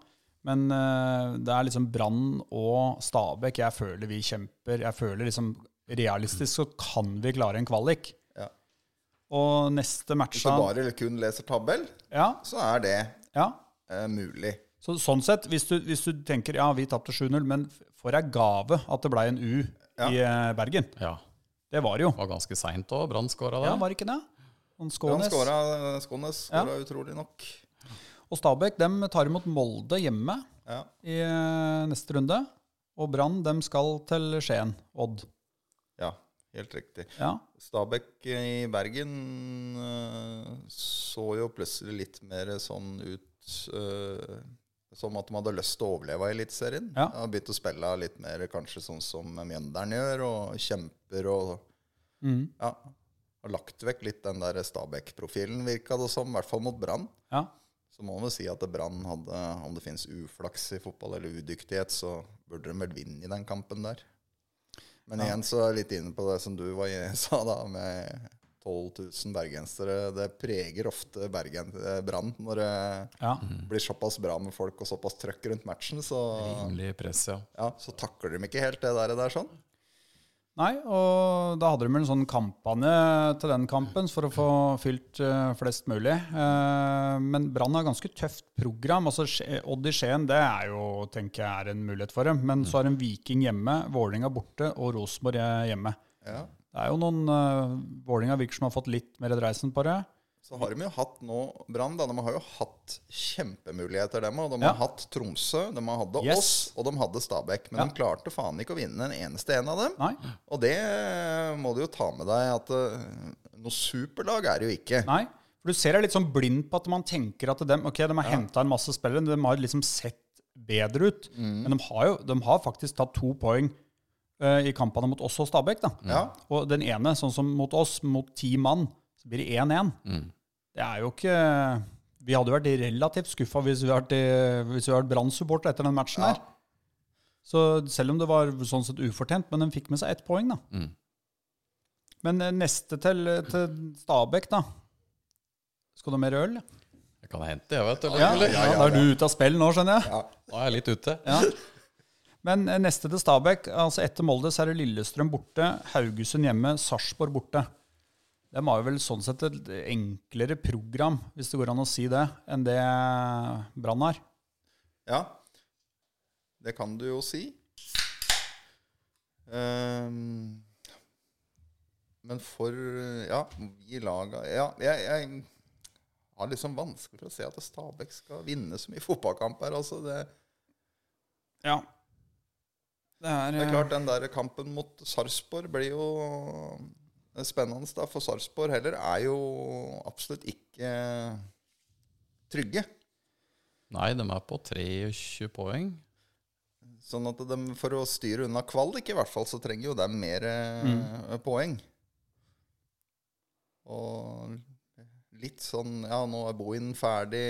Men eh, det er liksom Brann og Stabæk jeg føler vi kjemper. Jeg føler liksom Realistisk så kan vi klare en kvalik. Ja. Og neste match Hvis du bare kun leser tabell, Ja. så er det ja. uh, mulig. Så, sånn sett, hvis du, hvis du tenker ja, vi tapte 7-0, men for ei gave at det ble en U i uh, Bergen. Ja, Det var det jo. det var ganske seint òg. Brann skåra Ja, der. var det ikke det? Skånes. skåra Skånes skåra utrolig nok. Og Stabæk dem tar imot Molde hjemme Ja. i eh, neste runde. Og Brann dem skal til Skien. Odd. ja, helt riktig. Ja. Stabæk i Bergen eh, så jo plutselig litt mer sånn ut uh, som at de hadde lyst til å overleve i Eliteserien. Ja. De begynt å spille litt mer kanskje sånn som Mjøndalen gjør, og kjemper og mm. ja, har lagt vekk litt den der Stabæk-profilen, virka det som, i hvert fall mot Brann. ja. Så må man vel si at Brann hadde, om det finnes uflaks i fotball eller udyktighet, så burde de vel vinne i den kampen der. Men igjen så er jeg litt inne på det som du var, <laughs> sa da, med 12 000 bergensere. Det preger ofte Bergen, eh, Brann når det ja. blir såpass bra med folk og såpass trøkk rundt matchen. Så, Rimelig press, ja. ja, så takler de ikke helt det der, der sånn. Nei, og da hadde de en sånn kampanje til den kampen for å få fylt uh, flest mulig. Uh, men Brann har ganske tøft program. Altså, Odd i Skien det er jo, tenker jeg, er en mulighet for dem. Men så har de Viking hjemme, Vålerenga borte og Rosenborg hjemme. Ja. Det er jo noen uh, Vålerenga virker som har fått litt mer dreisen på det. Så har de jo hatt nå Brann. De har jo hatt kjempemuligheter, dem òg. De Ja. har hatt Tromsø, de hadde Yes. oss, og de hadde Stabæk. Men Ja. de klarte faen ikke å vinne en eneste en av dem. Nei. Og det må du jo ta med deg, at eh, noe superlag er det jo ikke. Nei. For du ser deg litt sånn blind på at man tenker at de, okay, de har hentet en masse spillere, de har liksom sett bedre ut. Mm. Men de har jo de har faktisk tatt to poeng eh, i kampene mot oss og Stabæk. da. Ja. Og den ene, sånn som mot oss, mot ti mann, så blir det 1-1. Det er jo ikke Vi hadde vært relativt skuffa hvis vi hadde vært, vært Brann-supporter etter den matchen Ja. her. Så selv om det var sånn sett ufortjent, men den fikk med seg ett poeng, da. Mm. Men eh, neste til, til Stabæk, da. Skal du ha mer øl? Jeg kan hente, jeg vet du. ja, ja, Da er du ute av spill nå, skjønner jeg. Ja. Nå er jeg litt ute. Ja. Men eh, neste til Stabæk, altså etter Molde, så er det Lillestrøm borte, Haugesund hjemme, Sarpsborg borte. De har jo vel sånn sett et enklere program, hvis det går an å si det, enn det Brann har. ja. Det kan du jo si. Um, men for Ja, vi laga Ja, jeg, jeg har liksom vanskelig for å se at Stabæk skal vinne så mye fotballkamper. Altså det, Ja. Det er, det er klart, den der kampen mot Sarpsborg blir jo spennende, da. For Sarpsborg heller er jo absolutt ikke trygge. Nei, de er på 23 poeng. Sånn at de, For å styre unna kvalik, i hvert fall, så trenger jo de mer mm. poeng. Og litt sånn Ja, nå er Bohin ferdig.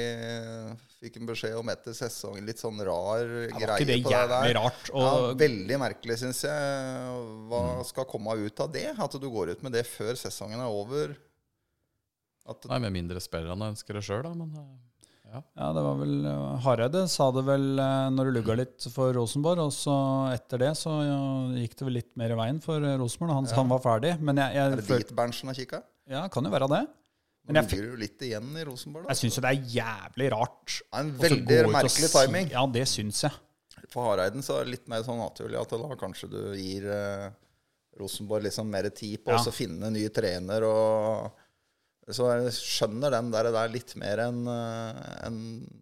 Fikk en beskjed om etter sesongen. Litt sånn rar Var greie på det på det jævlig der. rart? Ja, veldig merkelig, syns jeg. Hva skal komme ut av det? At du går ut med det før sesongen er over? At, Nei, med mindre spillerne ønsker det sjøl, da. Men eh, ja, det var vel eh, Hareide sa det vel eh, når det lugga litt for Rosenborg, og så etter det så gikk det vel litt mer i veien for Rosenborg. Han, han var ferdig. Men jeg, er det dit Berntsen har kikka? Ja, kan jo være det. Nå Men jeg, ligger jo litt igjen i Rosenborg. da. jeg syns det er jævlig rart. Det er en veldig merkelig si- timing. Ja, det syns jeg. For Hareiden så er det litt mer sånn naturlig at da kanskje du gir eh, Rosenborg liksom mer tid på Ja. å finne ny trener og Så jeg skjønner den der, der litt mer enn en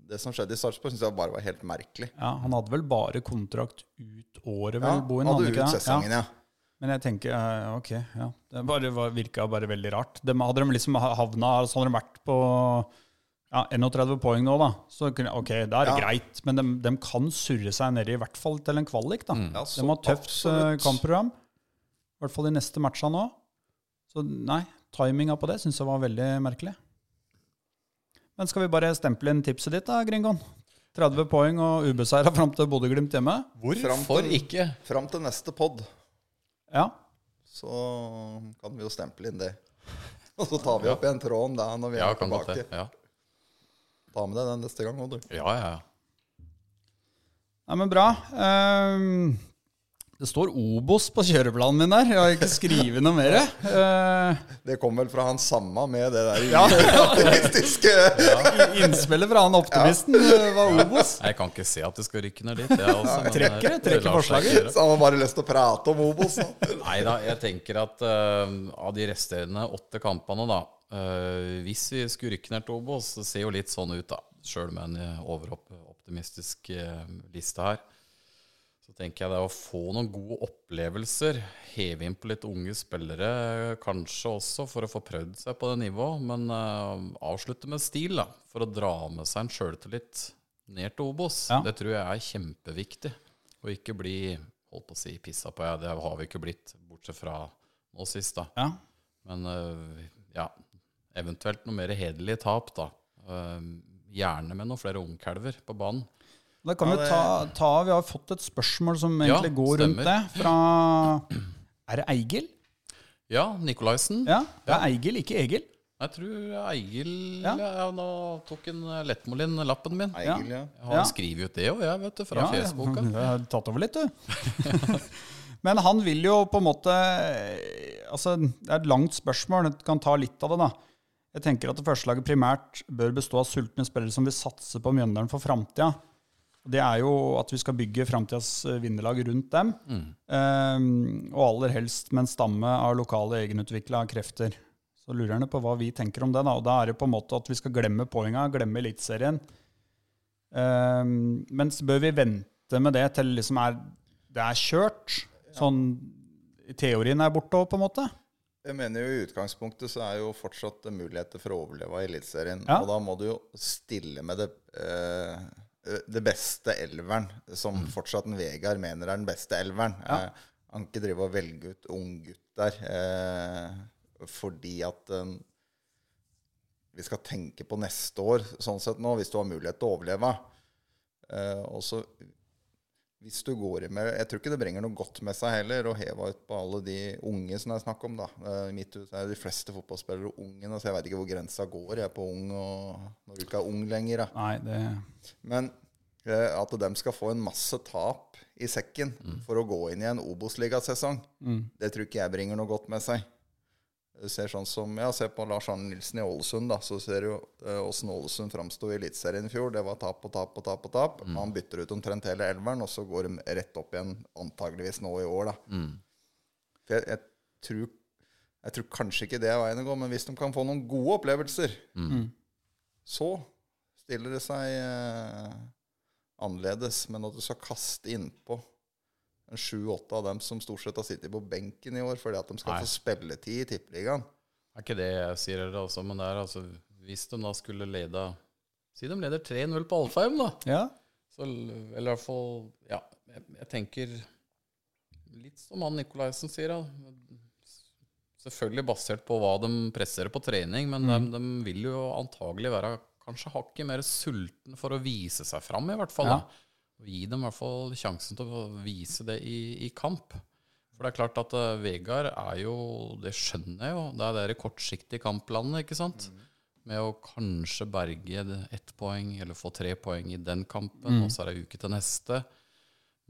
det som skjedde i Sarpsborg. Syns jeg bare var helt merkelig. Ja, Han hadde vel bare kontrakt ut året, Ja, vel, Bohin? hadde hadde ut sesongen, ja. ja. Men jeg tenker, eh, ok, ja. Det bare virka bare veldig rart. De, hadde de liksom havna Så hadde de vært på ja, 31 poeng nå, da. Så kunne, ok, da er det Ja. greit. Men de, de kan surre seg ned i hvert fall til en kvalik, da. Ja, de har tøft eh, absolutt. kampprogram. I hvert fall de neste matcha nå. Så nei, timinga på det syns jeg var veldig merkelig. Men skal vi bare stemple inn tipset ditt, da, Gringon? 30 poeng og ubeseira fram til Bodø-Glimt hjemme? Fram hvorfor til- ikke? Fram til neste pod Ja. så kan vi jo stemple inn det. <laughs> Og så tar vi opp igjen tråden da når vi Ja, er kan godt tilbake. Ja, Ta med deg den neste gang òg, du. ja. ja. Nei, men bra. Ehm, det står Obos på kjøreplanen min der. Jeg har ikke skrevet noe mer. Eh, Det kom vel fra han samme med det der Ja. optimistiske innspillet fra han optimisten ja. var Obos. Jeg kan ikke se at det skal rykke ned dit. Også, men, Trekker det, eh, trekker forslaget. Så han har bare lyst til å prate om Obos. Nei da, jeg tenker at uh, av de resterende åtte kampene, da uh, Hvis vi skulle rykke ned til Obos, så ser jo litt sånn ut, da. Sjøl med en eh, overoptimistisk eh, liste her. Så tenker jeg det å få noen gode opplevelser, heve inn på litt unge spillere, kanskje også for å få prøvd seg på det nivået, men uh, avslutte med stil, da. For å dra med seg en sjøltillit ned til Obos. Ja. Det tror jeg er kjempeviktig. Og ikke bli holdt på å si pissa på, ja, det har vi ikke blitt, bortsett fra nå sist, da. Ja. Men uh, ja, eventuelt noe mer hederlige tap, da. Uh, gjerne med noen flere ungkalver på banen. Da kan Ja, vi ta, ta Vi har fått et spørsmål som egentlig Ja, går rundt det, fra Er det Eigil? Ja, Nikolaisen. Ja, det er Eigil, ikke Egil. Jeg tror Eigil Ja. ja. Nå tok en Lettmolin lappen min. Eigil, ja. Han Ja. skrevet ut det òg, jeg, vet du, fra Ja, Facebooka. <laughs> Jeg har tatt over litt, du. <laughs> Men han vil jo på en måte Altså, det er et langt spørsmål. Jeg kan ta litt av det, da. Jeg tenker at det førstelaget primært bør bestå av sultne spillere som vil satse på Mjøndalen for framtida. Det er jo at vi skal bygge framtidas vinnerlag rundt dem. Eh, og aller helst med en stamme av lokale egenutvikla krefter. Så lurer han på hva vi tenker om det. da, og Da er det på en måte at vi skal glemme poenga, glemme Eliteserien. Um, men så bør vi vente med det til liksom er, det er kjørt. Sånn teorien er borte òg, på en måte. Jeg mener jo I utgangspunktet så er jo fortsatt muligheter for å overleve i Eliteserien. Ja. Og da må du jo stille med det, eh, det beste elveren, som fortsatt en Vegard mener er den beste elveren. Ja. Eh, han kan ikke drive og velge ut unggutter eh, fordi at eh, vi skal tenke på neste år, sånn sett nå, hvis du har mulighet til å overleve. Eh, og så hvis du går i med Jeg tror ikke det bringer noe godt med seg heller å heve ut på alle de unge som det er snakk om. da. Eh, I mitt hus er de fleste fotballspillere unge, så jeg veit ikke hvor grensa går jeg på ung og når du ikke er ung lenger. da. Nei, det Men eh, at de skal få en masse tap i sekken for å gå inn i en Obos-ligasesong, det tror ikke jeg bringer noe godt med seg. Ser sånn som, ja, Se på Lars Arne Nilsen i Ålesund. da, Så ser du åssen Ålesund framsto i Eliteserien i fjor. Det var tap og tap og tap. og tap. Han bytter ut omtrent hele elveren, og så går de rett opp igjen antageligvis nå i år. da. For jeg, jeg, tror, jeg tror kanskje ikke det er veien å gå, men hvis de kan få noen gode opplevelser, så stiller det seg eh, annerledes. Men at du skal kaste innpå sju-åtte av dem som stort sett har sittet på benken i år fordi at de skal Nei. få spilletid i Tippeligaen Det er ikke det jeg sier heller, altså, men det er altså Hvis de da skulle lede Si de leder 3-0 på Alfheim, da. Ja. Så, eller i hvert fall Ja, jeg, jeg tenker litt som han Nikolaisen sier. Da. Selvfølgelig basert på hva de presser på trening, men de, de vil jo antagelig være kanskje hakket mer sulten for å vise seg fram, i hvert fall. Ja. Da. Gi dem i hvert fall sjansen til å vise det i, i kamp. For det er klart at uh, Vegard er jo Det skjønner jeg jo. Det er det kortsiktige kamplandet, ikke sant? Med å kanskje berge ett poeng, eller få tre poeng i den kampen, og så er det uke til neste.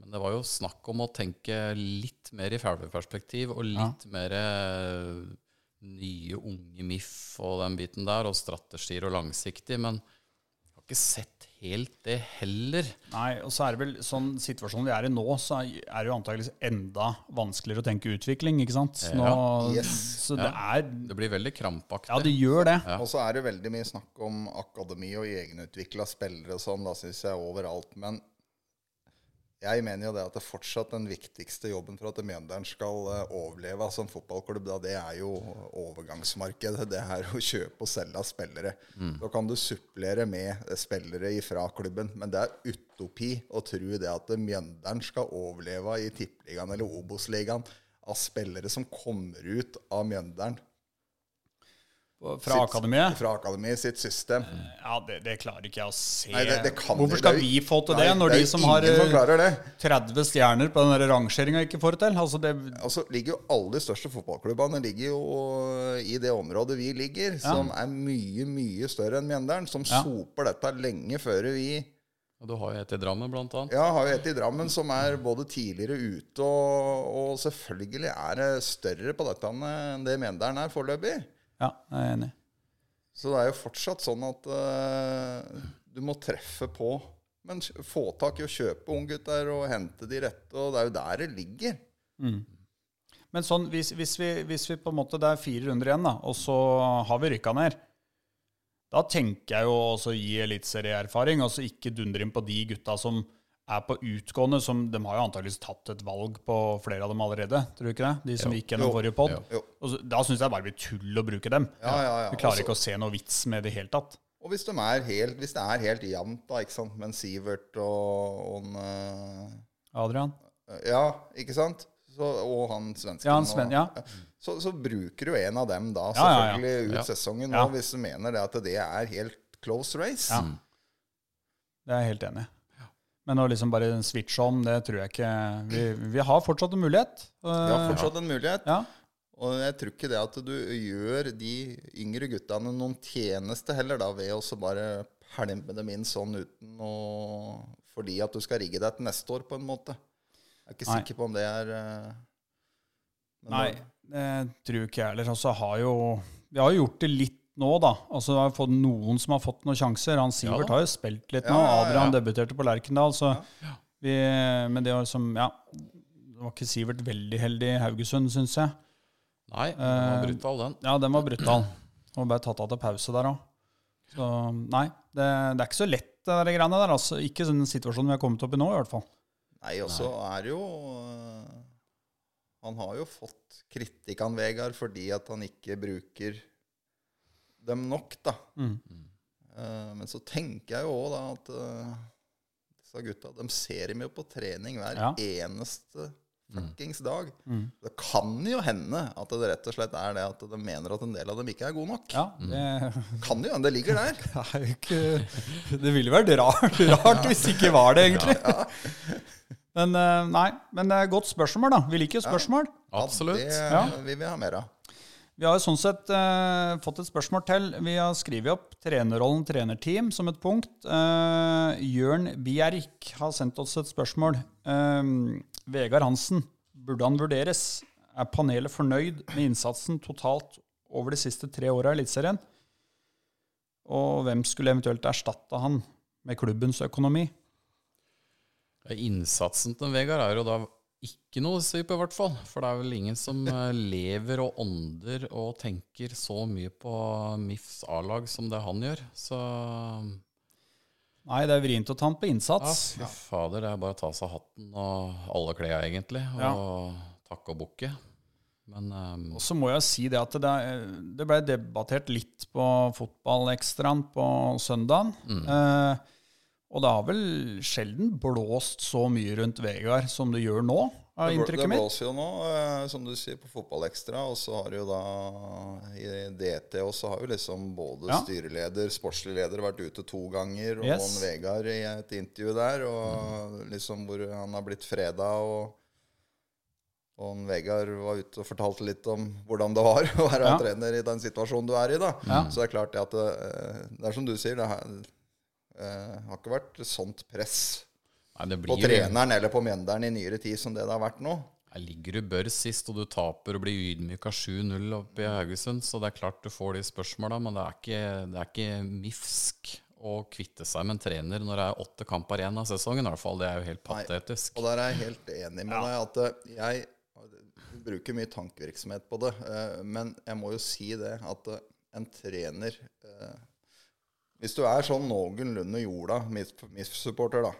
Men det var jo snakk om å tenke litt mer i perspektiv, og litt mer eh, nye, unge MIF og den biten der, og strategier og langsiktig. Men ikke sett helt det heller. Nei, og så er det vel sånn situasjonen vi er i nå, så er det jo antakeligvis enda vanskeligere å tenke utvikling, ikke sant? Nå, Yes. Så det er Det blir veldig krampaktig. Ja, det gjør det. Og så er det veldig mye snakk om akademi og egenutvikla spillere og sånn. Da syns jeg overalt. Men jeg mener jo det at det fortsatt den viktigste jobben for at Mjøndalen skal eh, overleve som fotballklubb, da, det er jo overgangsmarkedet. Det er å kjøpe og selge av spillere. Da kan du supplere med eh, spillere fra klubben. Men det er utopi å tro det at Mjøndalen skal overleve i Tippeligaen eller Obos-ligaen av spillere som kommer ut av Mjøndalen. Fra akademiet. Fra akademiet sitt system. Ja, det, det klarer ikke jeg å se. Nei, det, det kan Hvorfor skal vi få til Nei, det, når det er de som har som eh, klarer det. 30 stjerner på den rangeringa, ikke får det til? Altså, det Altså, ligger jo Alle de største fotballklubbene ligger jo i det området vi ligger, som er mye, mye større enn Mjøndalen. Som Ja. soper dette lenge før vi Og du har jo et i Drammen, blant annet. Ja, har jo et i Drammen som er både tidligere ute, og, og selvfølgelig er det større på dette enn det Mjøndalen er foreløpig. Ja, jeg er enig. Så det er jo fortsatt sånn at uh, du må treffe på. Men få tak i å kjøpe unggutter og hente de rette, og det er jo der det ligger. Men sånn, hvis, hvis, vi, hvis vi på en måte Det er fire runder igjen, da, og så har vi rykka ned. Da tenker jeg jo også å gi eliteserieerfaring, og så ikke dundre inn på de gutta som er på utgående. Som, de har jo antakeligvis tatt et valg på flere av dem allerede, tror du ikke det? De som gikk gjennom Jo. forrige pod. Da syns jeg bare det blir tull å bruke dem. Ja, ja, ja. Vi klarer Også- ikke å se noe vits med det i det hele tatt. Og hvis, de er helt, hvis det er helt jevnt, da, ikke sant, med en Sivert og, og en eh, Adrian? Ja, ikke sant? Så, og han svensken. Ja, han Sven, ja. Så, så bruker du en av dem da, Ja, ja, ja. selvfølgelig, ut sesongen nå, hvis du mener det at det er helt close race. Ja. Det er jeg helt enig i. Men å liksom bare switche om, det tror jeg ikke Vi, vi har fortsatt en mulighet. Vi har fortsatt en mulighet. Ja. Og jeg tror ikke det at du gjør de yngre guttene noen tjeneste heller, da, ved å bare pælme dem inn sånn uten å Fordi at du skal rigge deg til neste år, på en måte. Jeg er ikke Nei. sikker på om det er eh, Nei, det tror ikke jeg heller. Altså, har jo, vi har jo gjort det litt nå, da. Altså, har fått noen som har fått noen sjanser. Han Sivert ja, har jo spilt litt nå. ja, ja. Adrian debuterte på Lerkendal. Så vi, men det var som Ja, det var ikke Sivert veldig heldig i Haugesund, syns jeg. Nei, den var Eh, brutal, den. Ja, den var brutal. Og ble tatt av til pause der òg. Så nei, det, det er ikke så lett, det der greiene der. Altså. Ikke sånn situasjon vi har kommet opp i nå, i hvert fall. Nei, og så er det jo eh, Han har jo fått kritikk av Vegard fordi at han ikke bruker dem nok, da. Mm. Uh, men så tenker jeg jo òg da at uh, disse gutta de ser dem jo på trening hver Ja. eneste fuckings dag. Mm. Det kan jo hende at det rett og slett er det at de mener at en del av dem ikke er gode nok. Ja, det, <laughs> Kan jo hende det ligger der. <laughs> det ikke Det ville vært rart, <laughs> rart hvis det ikke var det, egentlig. Men eh, nei, men det er et godt spørsmål, da. Vi liker spørsmål. Absolutt. Ja, Ja. det vil vi ha mer av. Vi har jo sånn sett eh, fått et spørsmål til. Vi har skrevet opp trenerrollen trenerteam som et punkt. Eh, Jørn Bjerk har sendt oss et spørsmål. Eh, Vegard Hansen, burde han vurderes? Er panelet fornøyd med innsatsen totalt over de siste tre åra i Eliteserien? Og hvem skulle eventuelt erstatte han med klubbens økonomi? Innsatsen til Vegard er jo da ikke noe på, i hvert fall. For det er vel ingen som eh, lever og ånder og tenker så mye på MIFs A-lag som det han gjør. Så Nei, det er vrient å ta han på ja, innsats. fy fader, det er bare å ta seg hatten og alle klærne, egentlig, og Ja. takke og bukke. Men um, Og så må jeg si det at det, det ble debattert litt på fotballekstraen på søndagen. Eh, Og det har vel sjelden blåst så mye rundt Vegard som det gjør nå, er inntrykket mitt. det blåser jo nå, eh, som du sier, på Fotballekstra. Og så har jo da i DT også har jo liksom både Ja. styreleder, sportslig leder vært ute to ganger, og Yes. Vegard i et intervju der, og liksom hvor han har blitt freda. og og Vegard var ute og fortalte litt om hvordan det var <laughs> å være Ja. trener i den situasjonen du er i. da. Ja. Så det er klart det at det, eh, det er som du sier, det har, eh, har ikke vært sånt press Nei, det på blir treneren eller på menderen i nyere tid som det det har vært nå. Jeg ligger du bør sist, og du taper og blir ydmyka 7-0 oppe i Haugesund, så det er klart du får de spørsmåla, men det er ikke, det er ikke mifsk å kvitte seg med en trener når det er åtte kamper igjen av sesongen. i hvert fall. Det er jo helt Nei. Og der er jeg helt enig med deg. at eh, jeg bruker mye tankevirksomhet på det. eh, Men jeg må jo si det at en trener Hvis du er sånn noenlunde jorda, MIF-supporter, da,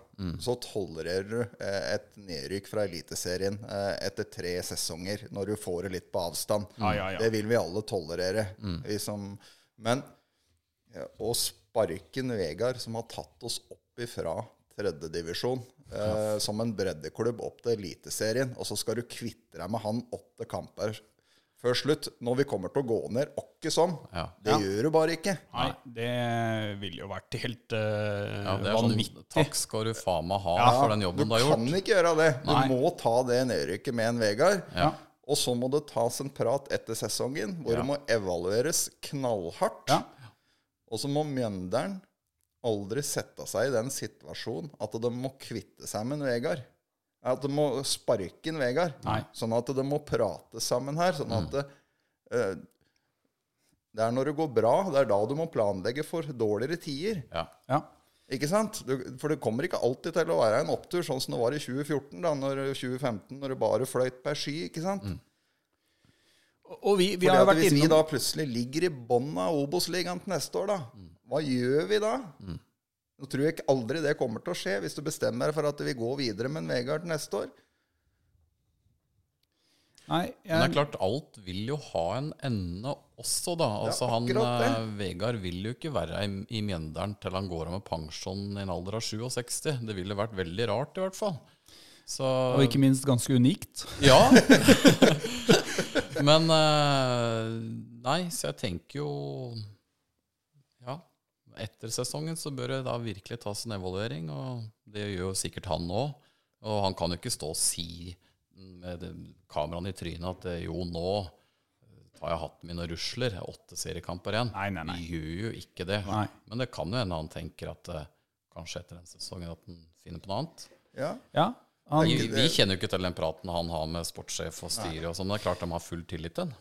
så tolererer du eh, et nedrykk fra Eliteserien eh, etter tre sesonger, når du får det litt på avstand. Mm. ja, ja. Det vil vi alle tolerere. Vi som, men ja, å sparke Vegard som har tatt oss opp ifra tredjedivisjon eh, som en breddeklubb opp til Eliteserien, og så skal du kvitte deg med han åtte kamper før slutt, når vi kommer til å gå ned åkke sånn. Ja. Det gjør du bare ikke. Nei, det ville jo vært helt uh, Ja, det er sånn, vanvittig. takk skal du faen meg ha Ja, for den jobben du har gjort. Du kan ikke gjøre det. Du Nei. må ta det nedrykket med en Vegard. Ja. Og så må det tas en prat etter sesongen, hvor Ja. det må evalueres knallhardt. Ja. Og så må Mjøndalen aldri sette seg i den situasjonen at de må kvitte seg med en Vegard. At de må sparke inn Vegard. Nei. Sånn at de må prate sammen her. Sånn at det, uh, det er når det går bra, det er da du må planlegge for dårligere tider. Ja. Ja. Ikke sant? Du, for det kommer ikke alltid til å være en opptur, sånn som det var i 2014, da, når 2015, når det bare fløyt per sky. ikke sant? Og vi, vi Fordi har at vært Hvis vi da plutselig ligger i bånn av Obos-ligaen til neste år, da, hva gjør vi da? Nå tror jeg ikke aldri det kommer til å skje, hvis du bestemmer deg for at vi går videre med en Vegard neste år. Nei, Men det er klart, alt vil jo ha en ende også, da. Altså, han, akkurat det. eh, Vegard vil jo ikke være i, i Mjøndalen til han går av med pensjon i en alder av 67. Det ville vært veldig rart, i hvert fall. Så og ikke minst ganske unikt. Ja. <laughs> <laughs> Men eh, Nei, så jeg tenker jo Ja, etter sesongen så bør det da virkelig tas en evaluering, og det gjør jo sikkert han òg. Og han kan jo ikke stå og si med kameraene i trynet at eh, jo, nå tar jeg hatten min og rusler. Er åtte seriekamper igjen. Nei, nei, nei. Vi gjør jo ikke det. Nei. Men det kan jo hende han tenker at eh, kanskje etter den sesongen at han finner på noe annet. Ja. Ja, han, Vi, vi kjenner jo ikke til den praten han har med sportssjef og styre, og sånn, det er klart de har full tillit til den.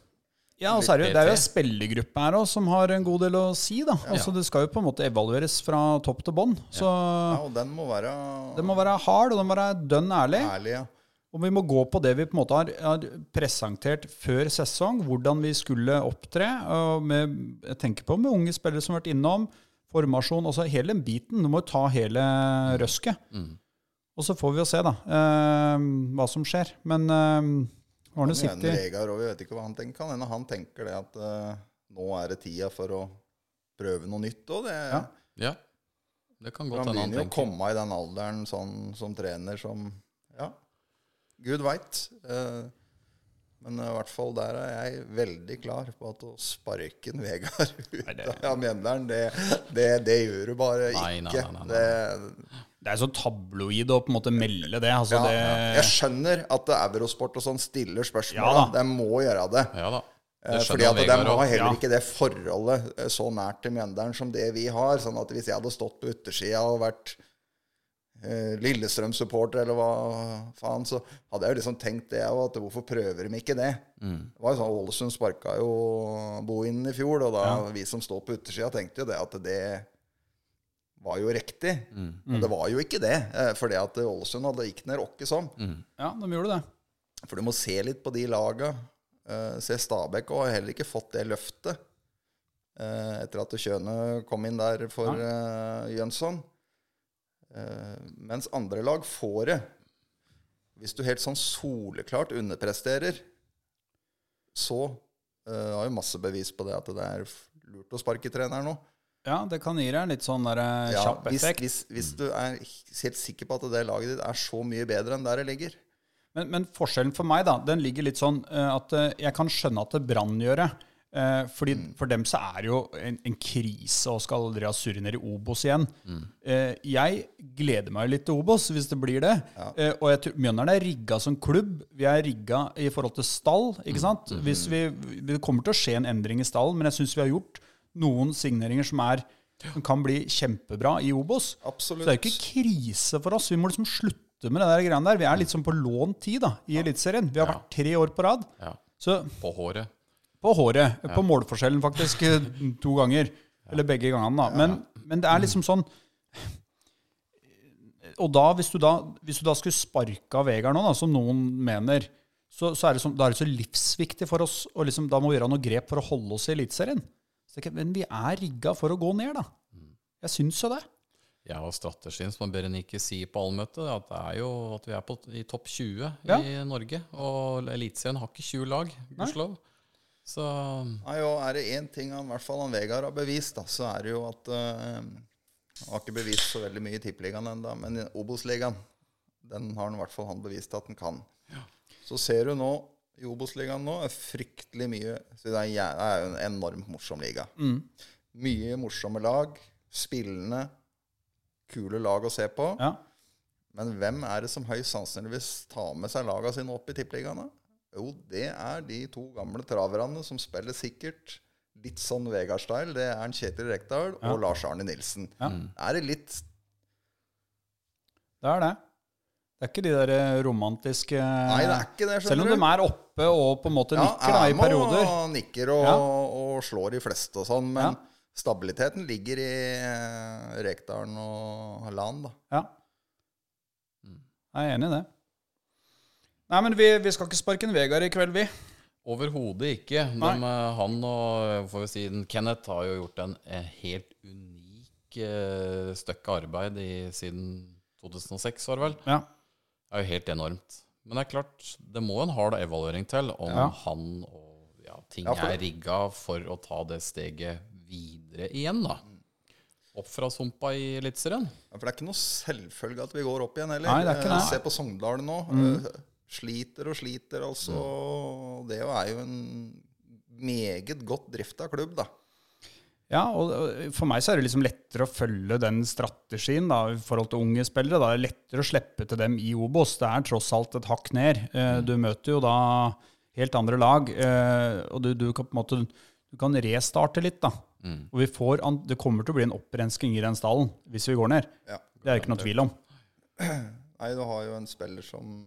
Ja og så er det, det er jo en spillergruppe her også, som har en god del å si. da. Altså, Det skal jo på en måte evalueres fra topp til bånn. Ja, og den må være Den må være hard, og den må være dønn ærlig. ærlig. Ja. Og vi må gå på det vi på en måte har, har presentert før sesong, hvordan vi skulle opptre. Og med, jeg tenker på med unge spillere som har vært innom, formasjon, altså hele den biten. Du må ta hele røsket. Og så får vi jo se, da, eh, hva som skjer. Men eh, Arne sitter Vegard vi vet ikke hva han tenker. Kan hende han tenker det at uh, nå er det tida for å prøve noe nytt òg. Ja. Ja, det kan godt han hende han begynner jo å komme i den alderen sånn, som trener som Ja, gud veit. Men i hvert fall der er jeg veldig klar på at å sparke en Vegard ut det- av Mjøndalen, det, det, det gjør du bare Nei, nei, ikke. nei, nei, nei. Det, Det er så tabloid å på en måte melde det. Altså, ja, det jeg skjønner at Eurosport og sånn stiller spørsmål. Ja de må gjøre det. Ja. Eh, Fordi at de har heller Ja. ikke det forholdet eh, så nært til Mjøndalen som det vi har. Sånn at hvis jeg hadde stått på utersida og vært Lillestrøm-supporter eller hva faen, så hadde jeg jo liksom tenkt det òg, at hvorfor prøver de ikke det? Det var jo sånn, Ålesund sparka jo Bohinen i fjor, og da vi som står på utersida, tenkte jo det at det var jo riktig. Men det var jo ikke det, for fordi at Ålesund hadde gikk ned åkke sånn. Ja, de gjorde det. For du må se litt på de laga. Eh, se Stabæk og har heller ikke fått det løftet eh, etter at Kjøne kom inn der for ja. Jønsson. Eh, mens andre lag får det. Hvis du helt sånn soleklart underpresterer, så uh, har jo masse bevis på det at det er lurt å sparke treneren nå. Ja, det kan gi deg litt sånn der, eh, Ja, kjapp hvis, effekt. hvis, hvis du er helt sikker på at det laget ditt er så mye bedre enn der det ligger. Men, men forskjellen for meg, da, den ligger litt sånn at jeg kan skjønne at det Brann gjør det. Eh, fordi For dem så er det jo en, en krise å skal dere surre ned i Obos igjen. Eh, jeg gleder meg litt til Obos, hvis det blir det. Eh, og jeg tror Mjøndalen er rigga som klubb. Vi er rigga i forhold til stall. ikke sant? Hvis vi, Det kommer til å skje en endring i stallen, men jeg syns vi har gjort noen signeringer som er som kan bli kjempebra i Obos. Absolutt. Så det er jo ikke krise for oss. Vi må liksom slutte med det der greiene der. Vi er litt sånn på lånt tid da, i Eliteserien. Vi har vært tre år på rad. Ja. Så På håret. På håret. På målforskjellen, faktisk. eh, To ganger. Eller begge gangene, da. Men, men det er liksom sånn Og da, hvis du da, hvis du da skulle sparke av Vegard nå, da, som noen mener, så, så er det sånn, da er det så livsviktig for oss, og liksom, da må vi gjøre noe grep for å holde oss i Eliteserien. Men vi er rigga for å gå ned, da. Jeg syns jo det. Ja, og strategien som Berenike sier på allmøtet, at det er jo at vi er på, i topp 20 Ja. i Norge. Og Eliteserien har ikke 20 lag, gudskjelov. Så Nei, og er det én ting han, i hvert fall han Vegard har bevist, da, så er det jo at eh, Han har ikke bevist så veldig mye i Tippeligaen ennå, men i Obos-ligaen den har han i hvert fall han bevist at han kan. Så ser du nå i Obos-ligaen nå er fryktelig mye så Det er, jo en enormt morsom liga. Mye morsomme lag. Spillende, kule lag å se på. Ja. Men hvem er det som høyst sannsynligvis tar med seg laga sine opp i tippeligaene? Jo, det er de to gamle traverne som spiller sikkert litt sånn Vegard-style. Det er en Kjetil Rekdal og Lars Arne Nilsen. Er det litt Det er det. Det er ikke de der eh, romantiske Nei, det er ikke det, Selv om de er oppe og på en måte Ja, nikker da, i perioder. Ja, og nikker og, Ja. og slår de fleste og sånn, men Ja. stabiliteten ligger i eh, Rekdalen og Lan, da. Ja. Jeg er enig i det. Nei, men vi, vi skal ikke sparke en Vegard i kveld, vi. overhodet ikke. De, Nei. eh, han og får vi si, Kenneth har jo gjort en, eh, helt unik uh, stykke arbeid i, siden 2006, var det vel. Ja. Det er jo helt enormt. Men det er klart, det må en hard evaluering til om Ja. han og ja, ting Ja, er rigga for å ta det steget videre igjen, da. Opp fra sumpa i Eliteserien. Ja, For det er ikke noe selvfølge at vi går opp igjen heller. Nei, det er ikke Eh, det. Se på Sogndal nå. Eh, Sliter og sliter, altså. Det er jo en meget godt drifta klubb, da. Ja, og for meg så er det liksom lettere å følge den strategien da, i forhold til unge spillere. Da. Det er lettere å slippe til dem i Obos. Det er tross alt et hakk ned. Eh, Du møter jo da helt andre lag, eh, og du, du kan på en måte du kan restarte litt. da. Og vi får, det kommer til å bli en opprensking i den stallen hvis vi går ned. Ja. Det er det ikke noe tvil om. Nei, du har jo en spiller som,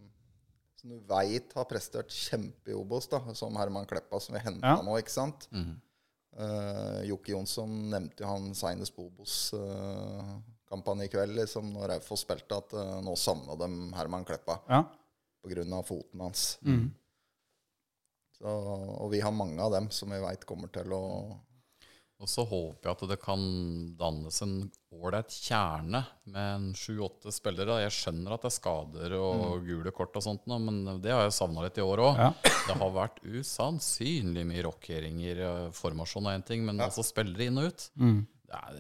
som du veit har prestert kjempe i Obos, da, som Herman Kleppa, som vi henta Ja. nå, ikke sant? Eh, Jokke Jonsson nevnte jo han seinest på Obos-kampanje i kveld, liksom, når Raufoss spilte, at uh, nå savna de Herman Kleppa Ja. pga. foten hans. Mm. Så, og vi har mange av dem som vi veit kommer til å Og så håper jeg at det kan dannes en ålreit kjerne med sju-åtte spillere. Jeg skjønner at det er skader og gule kort og sånt, men det har jeg savna litt i år òg. Ja. Det har vært usannsynlig mye rokeringer. eh, Formasjon og én ting, men altså spillere inn og ut. Det er,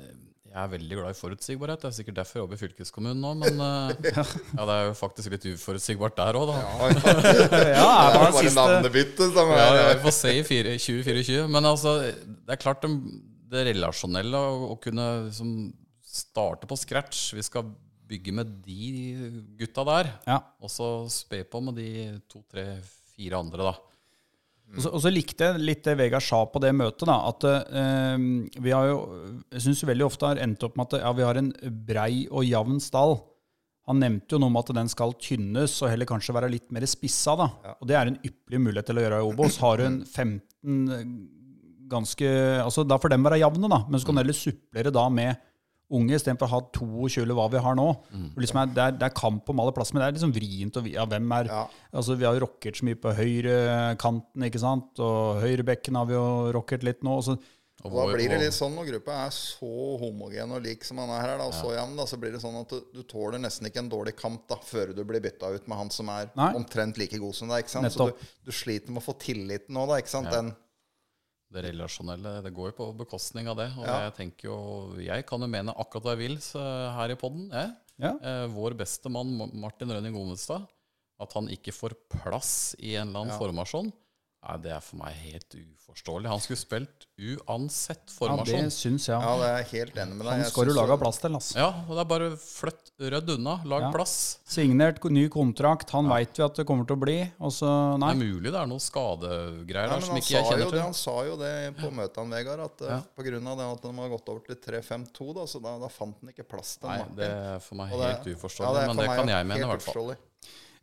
jeg er veldig glad i forutsigbarhet. Det er sikkert derfor jeg jobber i fylkeskommunen nå, men eh, <laughs> ja, det er jo faktisk litt uforutsigbart der òg, da. Ja, <laughs> Det det er bare navnebyttet navnebytte som Ja, er ja, vi får se i fire- 2024. Men altså, det er klart det, det relasjonelle å, kunne liksom starte på scratch. Vi skal bygge med de gutta der, Ja. og så spe på med de to, tre, fire andre, da. Og så, og så likte jeg litt det Vegard sa på det møtet, da, at eh, vi har jo Jeg syns veldig ofte har endt opp med at ja, vi har en brei og jevn stall. Han nevnte jo noe om at den skal tynnes og heller kanskje være litt mer spissa. da. Og det er en ypperlig mulighet til å gjøre i Obos. Har du en 15 ganske altså Da får dem være jevne, da. Men så kan du heller supplere da med unge istedenfor å ha 22 eller hva vi har nå. Mm. Liksom er, det, er, det er kamp om alle plasser, men det er liksom vrient. Og vi, ja, hvem er, Ja. altså Vi har jo rocket så mye på høyrekanten, ikke sant? Og høyrebekken har vi jo rocket litt nå. og Så, Og Og da blir det litt sånn når gruppa er så homogen og lik som han er her, da, og så jevn, da, så blir det sånn at du, du tåler nesten ikke en dårlig kamp da, før du blir bytta ut med han som er Nei. omtrent like god som deg. ikke sant? Så du, du sliter med å få tilliten nå, da. ikke sant? Ja. Den, Det relasjonelle det går jo på bekostning av det. Og Ja. jeg tenker jo Jeg kan jo mene akkurat hva jeg vil så her i poden. Ja. Eh, vår beste mann Martin Rønning Gomestad. at han ikke får plass i en eller annen formasjon, nei, det er for meg helt uforståelig. Han skulle spilt uansett formasjon. ja, det syns jeg. Ja, det er helt enig med deg. Han skal du lage jo- plass til, altså. Ja, og det er bare flytt rødd unna. Lag Ja. plass. Signert ny kontrakt, han vet veit vi at det kommer til å bli, Også, Det er mulig det er noen skadegreier Ja, der som ikke jeg kjenner kjenner det, til. han sa jo det på møtet, han Vegard, at Ja. ja. pga. det at de har gått over til 3-5-2, da, så da, da fant han ikke plass til Nei, Martin. det er for meg helt ja, uforståelig. men det kan jeg mene, i hvert fall.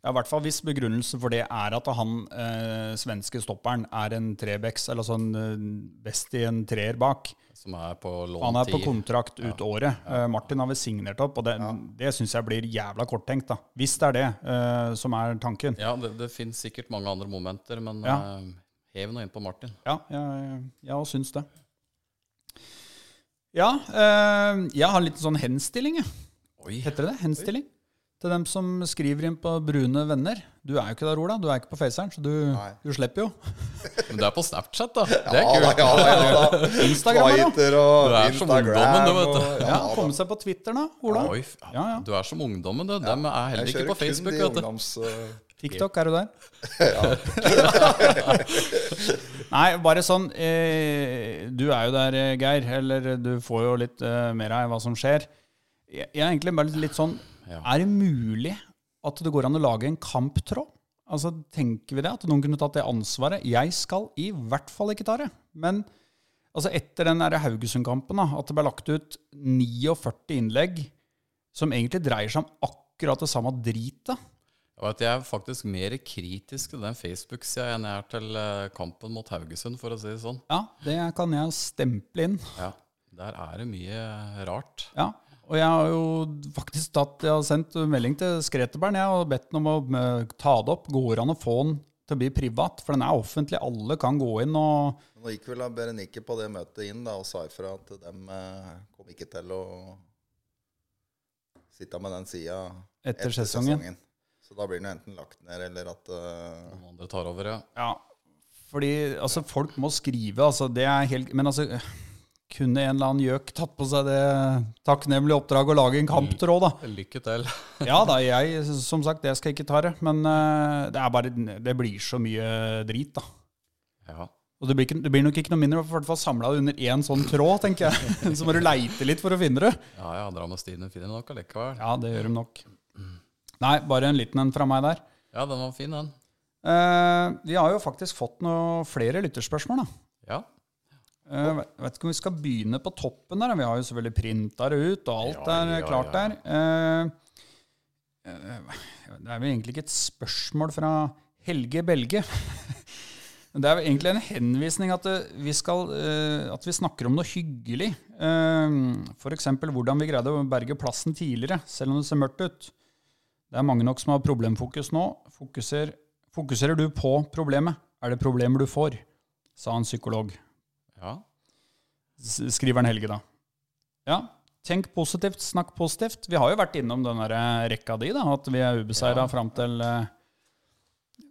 Ja, i hvert fall hvis begrunnelsen for det er at han eh, svenske stopperen er en trebecks, eller sånn eh, best i en treer bak. Som er på lån Han er på kontrakt ut året. Eh, Martin har vel signert opp, og det, det syns jeg blir jævla korttenkt, da. Hvis det er det eh, som er tanken. Ja, det, det finnes sikkert mange andre momenter, men Ja. eh, hev nå inn på Martin. Ja, jeg, jeg syns det. Ja, eh, jeg har litt sånn henstilling, jeg. Oi. Heter det det? Henstilling? Til dem som skriver inn på Brune venner. Du er jo ikke der, Ola. Du er ikke på Faceren, så du, du slipper jo. Men du er på Snapchat, da. Det er Ja, kult. da, ja, ja, da. <laughs> Instagram, da. Twitter og Du er som Instagram ungdommen, du, vet du. og- Ja, da. Komme seg på Twitter, da, Ola. Oi, Ja, ja. Du er som ungdommen, du. Dem er heller ikke på Facebook, kun de vet du. ungdoms... uh... <laughs> TikTok, er du der? <laughs> Nei, bare sånn eh, Du er jo der, eh, Geir. Eller du får jo litt eh, mer av hva som skjer. Jeg, jeg er egentlig bare litt sånn Ja. Er det mulig at det går an å lage en kamptråd? Altså, Tenker vi det? At noen kunne tatt det ansvaret? Jeg skal i hvert fall ikke ta det. Men altså, etter den Haugesund-kampen, at det ble lagt ut 49 innlegg som egentlig dreier seg om akkurat det samme dritet. Jeg er faktisk mer kritisk til den Facebook-sida enn jeg er til eh, kampen mot Haugesund, for å si det sånn. Ja, det kan jeg stemple inn. Ja, Der er det mye rart. Ja, og jeg har jo faktisk tatt, jeg har sendt melding til Skretebern jeg og bedt ham om å eh, ta det opp. Går an å få den til å bli privat? For den er offentlig. Alle kan gå inn og Nå gikk vel Berenike på det møtet inn da, og sa ifra at de eh, kom ikke til å sitte med den sida etter sesongen. Så da blir den enten lagt ned, eller at uh... Noen andre tar over, ja. Ja, fordi altså, folk må skrive, altså, det er helt Men altså, kunne en eller annen gjøk tatt på seg det takknemlige oppdraget å lage en kamptråd, da? Lykke til. <laughs> Ja da, jeg, som sagt, jeg skal ikke ta det. Men eh, det er bare Det blir så mye drit, da. Ja. Og det blir, ikke, det blir nok ikke noe mindre, i hvert fall samla under én sånn tråd, tenker jeg. <laughs> Så må du leite litt for å finne det. ja, ja, dra og Stine finner nok allikevel. Ja, det gjør de nok. Nei, bare en liten en fra meg der. Ja, den var fin, den. Eh, vi har jo faktisk fått noe flere lytterspørsmål, da. Ja. Eh, Jeg vet ikke om vi skal begynne på toppen der. Vi har jo selvfølgelig printa det ut, og alt Ja, er ja, klart ja. der. Eh, eh, det er vel egentlig ikke et spørsmål fra Helge Belge. <laughs> Det er vel egentlig en henvisning at eh, vi, skal, eh, at vi snakker om noe hyggelig. F.eks. hvordan vi greide å berge plassen tidligere, selv om det ser mørkt ut. Det er mange nok som har problemfokus nå. Fokuser, fokuserer du på problemet? Er det problemer du får? sa en psykolog. Ja. Skriver han Helge, da. Ja. Tenk positivt, snakk positivt. Vi har jo vært innom den eh, rekka di, da, at vi er ubeseira Ja. fram til eh,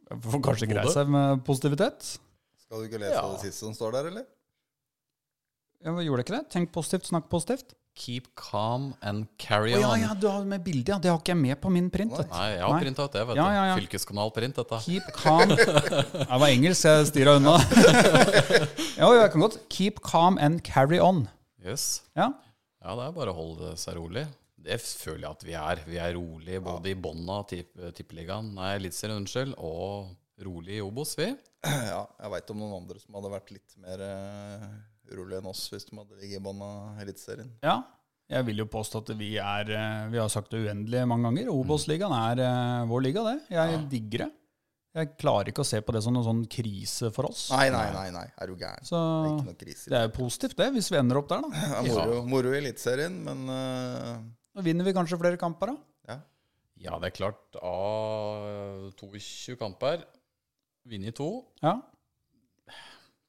Får kanskje greie seg med positivitet. Skal du ikke lese Ja. det siste som står der, eller? Ja, men Gjorde det ikke det? Tenk positivt, snakk positivt. Keep calm and carry oh, ja, on. ja, du har med bilde, ja. Det har ikke jeg med på min print. Nei, jeg har Nei. printa ut det, vet Ja, ja, ja. Fylkeskanalprint, dette. Keep calm Det var engelsk, jeg styra unna. <laughs> jo, jo, jeg kan godt. Keep calm and carry on. Yes. Ja. Ja, det er bare å holde seg rolig. Det føler jeg at vi er. Vi er rolig både i bånn av tipp, Tippeligaen, nei, Eliteserien, unnskyld, og rolig i Obos, vi. Ja, jeg veit om noen andre som hadde vært litt mer uh, enn oss hvis de hadde ligget i bånn av Eliteserien. Ja. Jeg vil jo påstå at vi er eh, Vi har sagt det uendelig mange ganger. Obos-ligaen er eh, vår liga, det. Jeg digger det. Jeg klarer ikke å se på det som noen sånn krise for oss. Nei, nei, nei, nei. er du gæren? Så Det er ikke noe krise. det er jo positivt, det, hvis vi ender opp der, da. <laughs> Ja, moro, moro i Eliteserien, men eh, Nå vinner vi kanskje flere kamper, da. ja. Ja, det er klart. Av 22 kamper, vunnet to. Ja.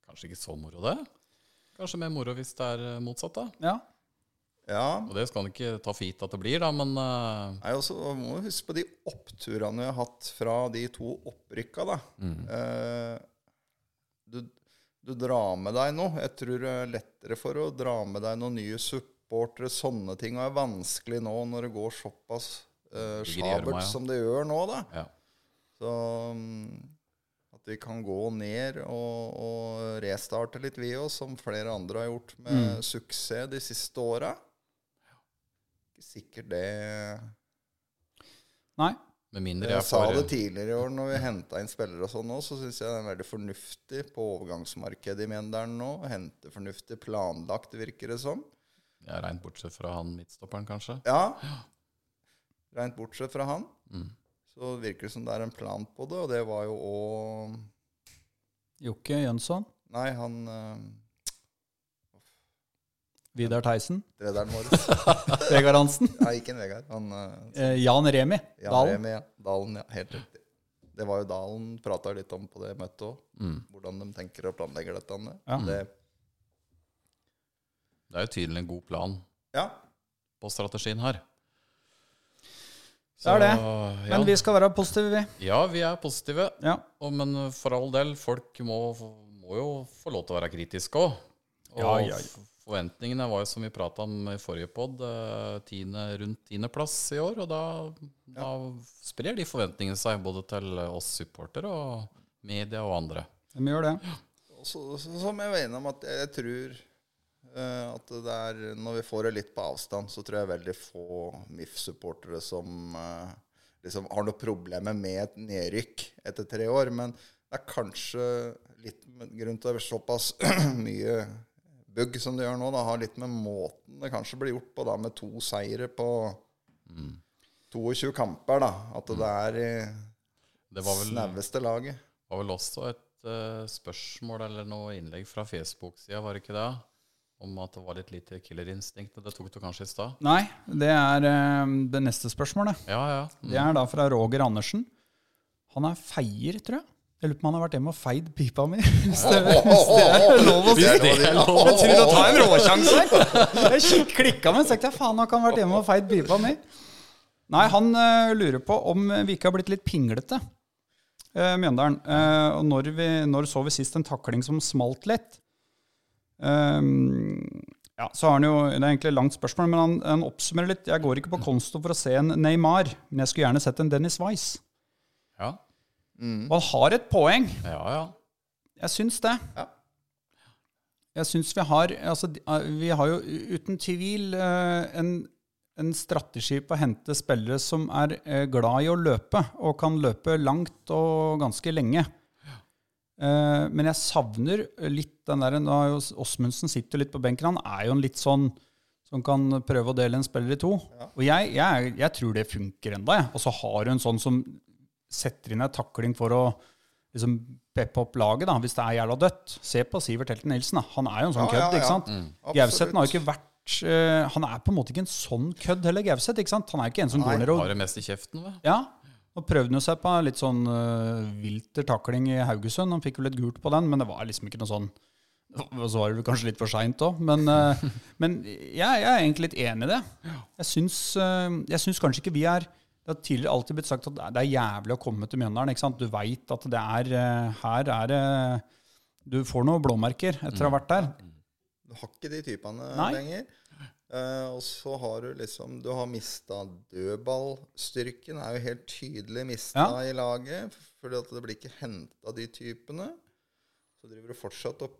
Kanskje ikke så moro, det. Kanskje mer moro hvis det er eh, motsatt, da. ja. ja. Og det skal han ikke ta for gitt at det blir, da, men uh... Nei, også, må du huske på de oppturene vi har hatt fra de to opprykka. da. Mm. Uh, du, du drar med deg noe. Jeg tror det er lettere for å dra med deg noen nye supportere, sånne ting. Er vanskelig nå når det går såpass uh, sjabert som det gjør nå, da. Ja. Så at vi kan gå ned og, og restarte litt, vi òg, som flere andre har gjort med Mm. suksess de siste åra. Ikke sikkert det Nei. Med mindre Jeg jeg sa får det tidligere i år når vi henta inn spillere og sånn nå, så syns jeg det er veldig fornuftig på overgangsmarkedet i Mjøndalen nå. Hente fornuftig planlagt, virker det som. ja, Rent bortsett fra han midtstopperen, kanskje. Ja. Rent bortsett fra han. Mm. Så virker det som det er en plan på det, og det var jo òg Jokke Jønsson. Nei, han uh, Vidar Theisen. Rederen vår. <laughs> Vegard Hansen. Nei, ikke en Vegard. Han uh, Eh, Jan Remi Jan Dalen. Remi, ja. Dalen, ja. Helt riktig. Det var jo Dalen prata litt om på det møtet òg. Mm. Hvordan de tenker og planlegger dette. Ja. Det, Det er jo tydelig en god plan ja. på strategien her. Det er det. ja. Men vi skal være positive, vi. ja, vi er positive. Ja. Og, men for all del, folk må, må jo få lov til å være kritiske òg. Og Ja, ja, ja. forventningene var jo som vi prata om i forrige pod, eh, tiende, rundt tiendeplass i år. Og da, da sprer de forventningene seg både til oss supportere og media og andre. De gjør det. Så, så, som jeg var innom, at jeg, jeg tror at det er Når vi får det litt på avstand, så tror jeg veldig få MIF-supportere som eh, liksom har noe problemer med et nedrykk etter tre år. Men det er kanskje litt grunn til å såpass <clears throat> mye bugg som det gjør nå. Det har litt med måten det kanskje blir gjort på, da, med to seire på 22 kamper. da, At det er i Det var vel, snaueste laget. var vel også et uh, spørsmål eller noe innlegg fra Facebook-sida, var det ikke det? Om at det var litt lite killerinstinkt. Det tok du kanskje i stad? Nei, det er eh, det neste spørsmålet. Ja, ja. Det er da fra Roger Andersen. Han er feier, tror jeg. Jeg lurer på om han har vært hjemme og feid pipa mi. <laughs> Hvis det, hvis det er lov å si. Jeg trodde å ta en råsjanse her. Jeg klikka med, så tenkte faen, han kan ha vært hjemme og feid pipa mi. Nei, han uh, lurer på om vi ikke har blitt litt pinglete, uh, Mjøndalen. Uh, og når, vi, når så vi sist en takling som smalt litt? Ehm, ja, så har han jo, Det er egentlig et langt spørsmål, men han, han oppsummerer litt. Jeg går ikke på konsto for å se en Neymar, men jeg skulle gjerne sett en Dennis Weiss. Ja, Og han har et poeng. ja. ja. Jeg syns det. Ja. Jeg syns vi har altså, eh, Vi har jo uten tvil eh, en, en strategi på å hente spillere som er eh, glad i å løpe, og kan løpe langt og ganske lenge. Eh, Men jeg savner litt den der nå har jo Åsmundsen sitter litt på benken. Han er jo en litt sånn som kan prøve å dele en spiller i to. Og jeg, jeg, jeg tror det funker enda, jeg. Og så har du en sånn som setter inn en takling for å liksom peppe opp laget, da, hvis det er jævla dødt. Se på Sivert Helten Nilsen. da. Han er jo en sånn Ja, kødd, ja, ja. ikke sant? Mm. Gauseth har jo ikke vært uh, Han er på en måte ikke en sånn kødd heller, Gauseth. ikke sant? Han er ikke en som Nei, går ned og Har det mest i kjeften, vel? ja, og prøvde han seg på litt sånn uh, vilter takling i Haugesund. Han fikk jo litt gult på den, men det var liksom ikke noe sånn Og så var det kanskje litt for seint òg, men, uh, men jeg, jeg er egentlig litt enig i det. Jeg syns, uh, jeg syns kanskje ikke vi er Det har tidligere alltid blitt sagt at det er- jævlig å komme til Mjøndalen. ikke sant? Du veit at det er Her er det Du får noen blåmerker etter å ha vært der. Du har ikke de typene Nei. lenger. Eh, og så har du liksom Du har mista dødballstyrken. Er jo helt tydelig mista Ja. i laget. Fordi at det blir ikke henta de typene. Så driver du fortsatt og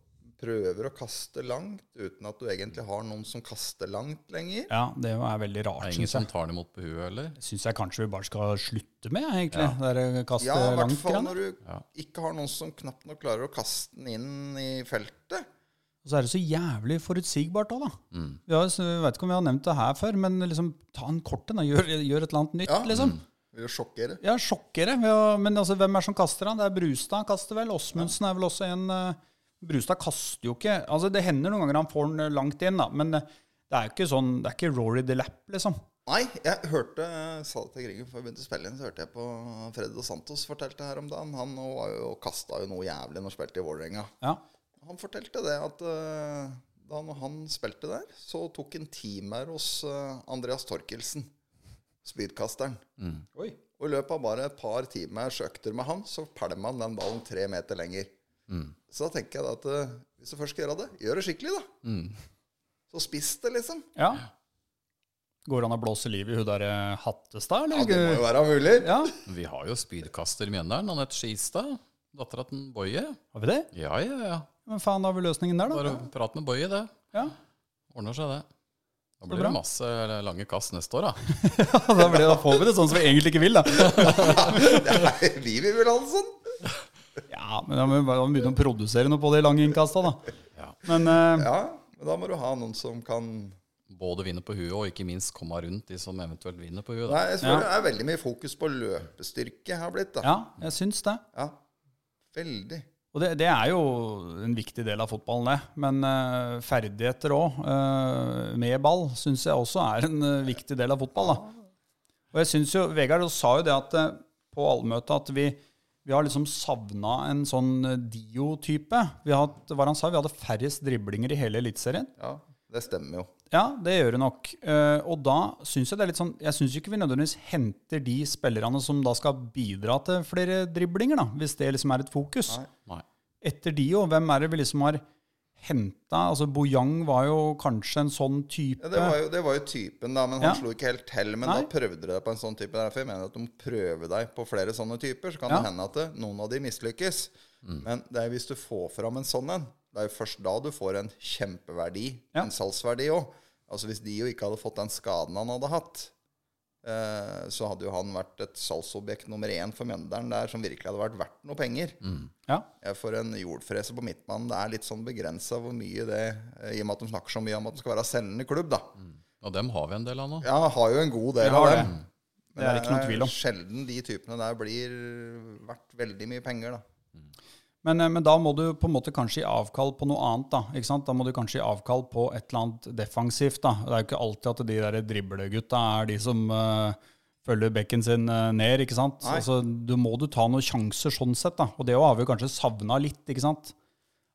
prøver å kaste langt uten at du egentlig har noen som kaster langt lenger. Ja, det er veldig Det rart, er ingen som tar det imot på huet eller? Syns jeg kanskje vi bare skal slutte med, egentlig. Ja. der kaste Ja, i hvert fall når du Ja. ikke har noen som knapt nok klarer å kaste den inn i feltet. Og så er det så jævlig forutsigbart òg, da. Mm. Vi så jeg vet ikke om vi har nevnt det her før, men liksom, ta en kort en. da. Gjør, gjør et eller annet nytt, Ja. liksom. Vil jo sjokkere. Ja, sjokkere. Men altså, hvem er det som kaster han? Det er Brustad han kaster vel. Åsmundsen er vel også en uh, Brustad kaster jo ikke Altså, det hender noen ganger han får den eh, langt inn, da, men eh, det er jo ikke sånn Det er ikke Rory the Lap, liksom. Nei, jeg hørte sa det til Gregor før jeg begynte å spille inn, så hørte jeg på Fred Dos Santos fortalte her om dagen. Han var jo, kasta jo noe jævlig når han spilte i Vålerenga. Ja. Han fortalte det at uh, da når han spilte der, så tok en timer hos uh, Andreas Torkelsen, spydkasteren. Og i løpet av bare et par timers økter med han, så pælma han den ballen tre meter lenger. Så da tenker jeg da at uh, hvis du først skal gjøre det, gjør det skikkelig, da. Mm. Så spiss det, liksom. Ja. Går det an å blåse liv i hun der Hattestad, eller? Ja, det må jo være mulig. Ja, Vi har jo spydkaster i Mjøndalen. Anette Skistad. Dattera til Boje. har vi det? Ja, ja, ja. Men faen, da har vi løsningen der, da. Bare prat med Boje, det. Ja. Ordner seg, det. Da blir det, det masse lange kast neste år, da. <laughs> da, blir, da får vi det sånn som vi egentlig ikke vil, da. Nei, vi vil vel ha det sånn. Ja, men da må vi begynne å produsere noe på de lange innkasta, da. Ja. Men uh, Ja, men da må du ha noen som kan Både vinne på huet og ikke minst komme rundt de som eventuelt vinner på huet. Da. Nei, jeg føler det er veldig mye fokus på løpestyrke her blitt, da. ja, jeg syns det. Ja, veldig. Og det, det er jo en viktig del av fotballen, det. Men uh, ferdigheter òg, med ball, syns jeg også er en uh, viktig del av fotball. da. Og jeg synes jo, Vegard sa jo det at eh, på allmøtet at vi, vi har liksom savna en sånn eh, Dio-type. Vi hva han sa, vi hadde færrest driblinger i hele Eliteserien. Ja, det stemmer jo. Ja, det gjør det nok. Eh, og da syns jeg det er litt sånn Jeg syns ikke vi nødvendigvis henter de spillerne som da skal bidra til flere driblinger, da, hvis det liksom er et fokus. Nei. Nei. Etter de òg, hvem er det vi liksom har henta? Altså Bojang var jo kanskje en sånn type. Ja, det, var jo, det var jo typen, da, men han Ja. slo ikke helt til. Men Nei. da prøvde de deg på en sånn type. Derfor jeg mener at de må prøve deg på flere sånne typer. Så kan Ja. det hende at det, noen av de mislykkes. Men det er hvis du får fram en sånn en, det er jo først da du får en kjempeverdi, Ja. en salgsverdi òg. Altså hvis de jo ikke hadde fått den skaden han hadde hatt, eh, så hadde jo han vært et salgsobjekt nummer én for Mjøndalen der som virkelig hadde vært verdt noe penger. Ja. Ja, For en jordfreser på midtbanen, det er litt sånn begrensa hvor mye det eh, I og med at de snakker så mye om at det skal være selgende klubb, da. Og dem har vi en del av nå. Ja, har jo en god del av dem. Det. av det. dem. Det er ikke noe tvil om. sjelden de typene der blir verdt veldig mye penger, da. Men, eh, men da må du på en måte kanskje gi avkall på noe annet. Da ikke sant? Da må du kanskje gi avkall på et eller annet defensivt. da. Det er jo ikke alltid at de der driblegutta er de som uh, følger bekken sin uh, ned. ikke sant? Nei. Altså, Du må du ta noen sjanser sånn sett. da. Og det har vi kanskje savna litt. ikke sant?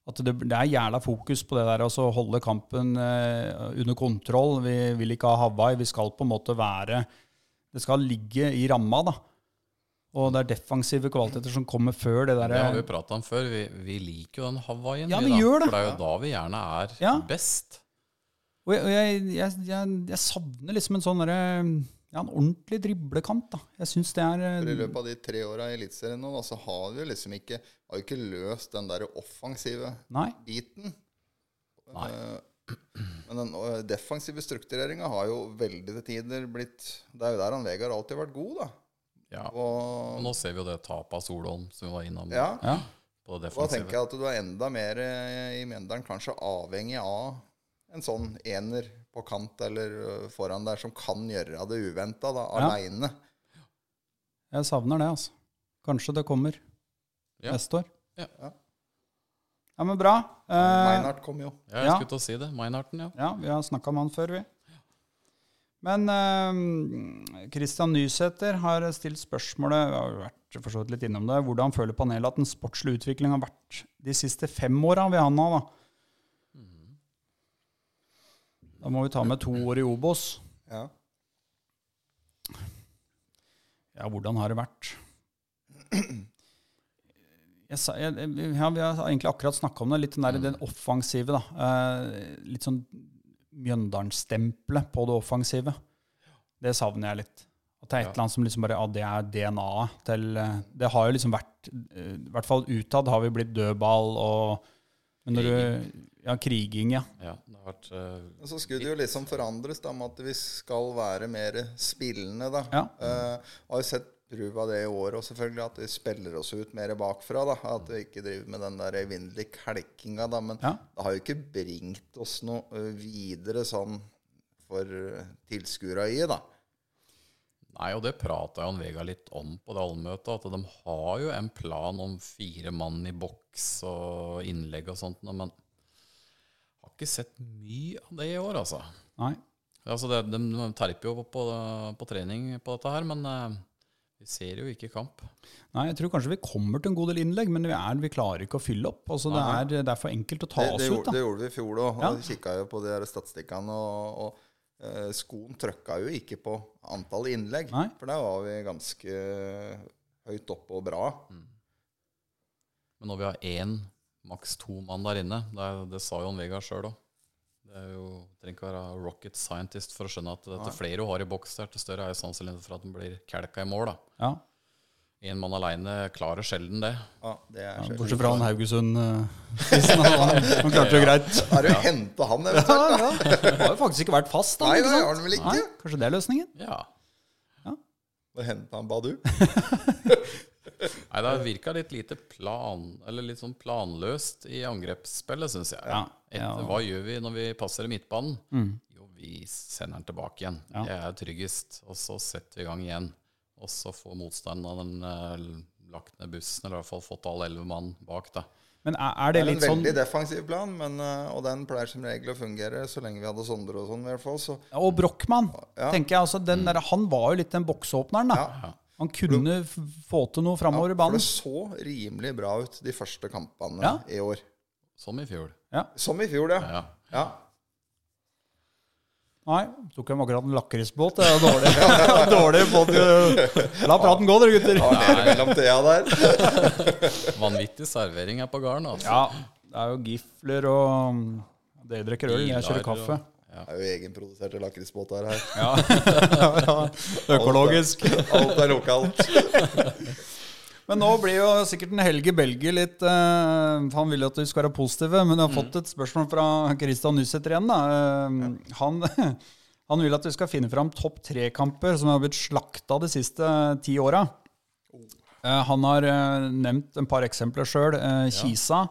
At det, det er jævla fokus på det der å så holde kampen uh, under kontroll. Vi vil ikke ha Hawaii. Vi skal på en måte være Det skal ligge i ramma, da. Og det er defensive kvaliteter som kommer før det Det har vi derre prata om før. Vi, vi liker jo den Hawaiien. Ja, vi, vi da. gjør det. For det er jo da vi gjerne er Ja. best. Og jeg, og jeg, jeg, jeg, jeg savner liksom en sånn derre ja, en ordentlig driblekant. da. Jeg synes det er For I eh, løpet av de tre åra i Eliteserien nå, da, så har vi jo liksom ikke, har ikke løst den der offensive Nei. biten. Nei. Eh, Men den eh, defensive struktureringa har jo veldig til tider blitt Det er jo der han Vegard alltid har vært god, da. Ja. Og nå ser vi jo det tapet av Solholm som vi var innom ja, Ja. på det Og da tenker jeg at du er enda mer eh, i Mjøndalen kanskje avhengig av en sånn ener på kant eller eh, foran der som kan gjøre det uventa, da, Ja. aleine. Jeg savner det, altså. Kanskje det kommer Ja. neste år. Ja. Ja. Ja, men bra. Eh, Meinhardt kom jo. Ja, jeg Ja. skulle til å si det. Meinharten, ja. ja, vi har snakka med han før, vi. Men eh, Christian Nysæter har stilt spørsmålet Vi har vært for så vidt litt innom det. Hvordan føler panelet at den sportslige utviklingen har vært de siste fem åra ved Hanna? da? Da må vi ta med to år i Obos. Ja. Ja, hvordan har det vært? Jeg, sa- jeg, jeg- ja, vi har egentlig akkurat snakka om det. Litt den, der, den offensive. da. Eh, litt sånn Mjøndalen-stempelet på det offensive. Det savner jeg litt. At det er et eller annet som liksom bare, ja, det er DNA-et til eh, Det har jo liksom vært eh, I hvert fall utad har vi blitt dødball og men når du, Ja, kriging, ja. ja det har vært uh, så skulle det jo liksom forandres da, med at vi skal være mer spillende, da. Ja. Uh, har jo sett prøv av det i år òg, selvfølgelig, at vi spiller oss ut mer bakfra. da, At vi ikke driver med den der evinnelige klekkinga. da. Men Ja. det har jo ikke bringt oss noe eh, videre sånn for tilskuere i, da. Nei, og det prata Jan Vega litt om på det allmøtet, at de har jo en plan om fire mann i boks og innlegg og sånt, men har ikke sett mye av det i år, altså. Nei. altså det, de, de terper jo på, på trening på dette her, men eh, vi ser jo ikke kamp. Nei, jeg tror kanskje vi kommer til en god del innlegg, men vi, er, vi klarer ikke å fylle opp. Altså, det, er, det er for enkelt å ta Det, det, oss ut. da. det gjorde vi i fjor òg. Ja. Ja. Kikka jo på de der statistikkene, og, og eh, skoen trøkka jo ikke på antall innlegg. Nei. For der var vi ganske høyt oppe og bra. Men når vi har én maks to mann der inne. Det, det sa Jon Vegard sjøl òg. Det er jo, trenger ikke være rocket scientist for å skjønne at dette flere hun har i boks der, til større er jo sannsynligheten for at den blir kelka i mål. da. Ja. En mann aleine klarer sjelden det. Ja, det er sjelden. Bortsett fra han Haugesund. Uh, han, han klarte det greit. <laughs> Har du å hente han eventuelt? ja. Det har jo faktisk ikke vært fast. Da, Nei, ikke det har han vel ikke. Nei, kanskje det er løsningen? Ja. Å henta han Badu? <laughs> Nei, det har virka litt lite plan Eller litt sånn planløst i angrepsspillet, syns jeg. Ja, Etter, ja. Hva gjør vi når vi passerer midtbanen? Jo, vi sender den tilbake igjen. Ja. Det er tryggest. Og så setter vi i gang igjen. Og så får motstanderen uh, lagt ned bussen, eller i hvert fall fått alle elleve mann bak. da. Men er, er Det det er en litt sånn veldig defensiv plan, men, eh, og den pleier som regel å fungere så lenge vi hadde Sondre og sånn. i hvert fall, så Og Brochmann, Ja. tenker jeg. Altså, den der, han var jo litt den boksåpneren, da. Ja. Han kunne f- få til noe framover i For banen. det så rimelig bra ut de første kampene Ja. i år. Som i fjor. Ja. Som i fjor, ja. Ja. ja. Nei, tok dem akkurat en lakrisbåt. Det er dårlig. <laughs> dårlig båt. La praten gå, dere gutter. Ja, mellom tida der? <laughs> Vanvittig servering her på gården. Altså. Ja, det er jo gifler og Dere drikker øl, jeg kjører Biler kaffe. Det er jo egenproduserte lakrisbåter her. <laughs> Ja. Økologisk. Alt er lokalt. <laughs> Men nå blir jo sikkert en Helge Belge litt uh, Han vil jo at vi skal være positive, men jeg har fått et spørsmål fra Christian Nysæter igjen. Eh, han, <laughs> han vil at vi skal finne fram topp tre-kamper som har blitt slakta de siste ti åra. Uh, han har eh, nevnt en par eksempler sjøl. Eh, Kisa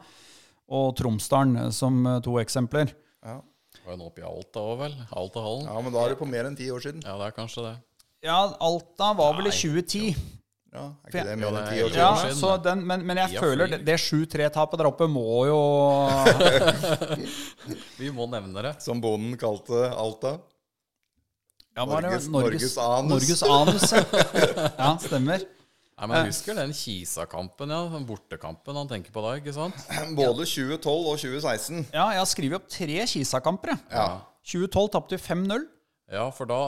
og Tromsdalen som eh, to eksempler. Ja. Var nå oppe i Alta òg, vel? Altahallen. ja, men da er det på mer enn ti år siden. Ja, det er kanskje det. Ja, Alta var vel i Nei, 2010. Ja, Er ikke det mer enn ti år siden? Ja, så den, men, men jeg føler det, det 7-3-tapet der oppe må jo <laughs> Vi må nevne det. Som bonden kalte Alta. Ja, er? Norges- Norges anus. Norges anus, ja. <laughs> ja, stemmer. Nei, men Jeg husker den Kisa-kampen, ja. Den bortekampen han tenker på da, ikke sant? <clears throat> Både 2012 og 2016. Ja, jeg har skrevet opp tre Kisa-kamper. jeg. Ja. 2012 tapte vi 5-0. Ja, for da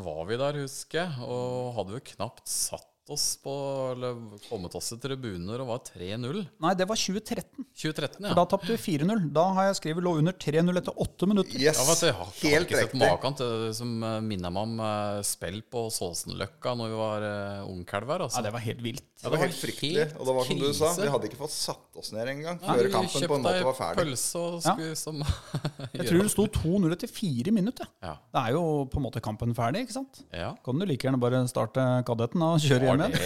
var vi der, husker jeg, og hadde jo knapt satt oss på Eller kommet oss til tribuner og var 3-0. Nei, det var 2013. 2013, ja. For da tapte vi 4-0. Da har jeg skrevet lå under 3-0 etter åtte minutter. Yes, Ja, vet du, jeg har, jeg har ikke sett maken til det som eh, minner meg om uh, spill på Såsenløkka når vi var uh, ungkalver. Ja, Altså. det var helt vilt. Det var helt fryktelig. Og det var som du sa, vi hadde ikke fått satt oss ned engang før vi kampen på en måte var ferdig. Pølse og Ja. skulle som <laughs> Jeg tror det sto 2-0 etter fire minutter. Ja. Det er jo på en måte kampen ferdig, ikke sant? ja. Kan du like gjerne bare starte kadetten og kjøre hjem igjen?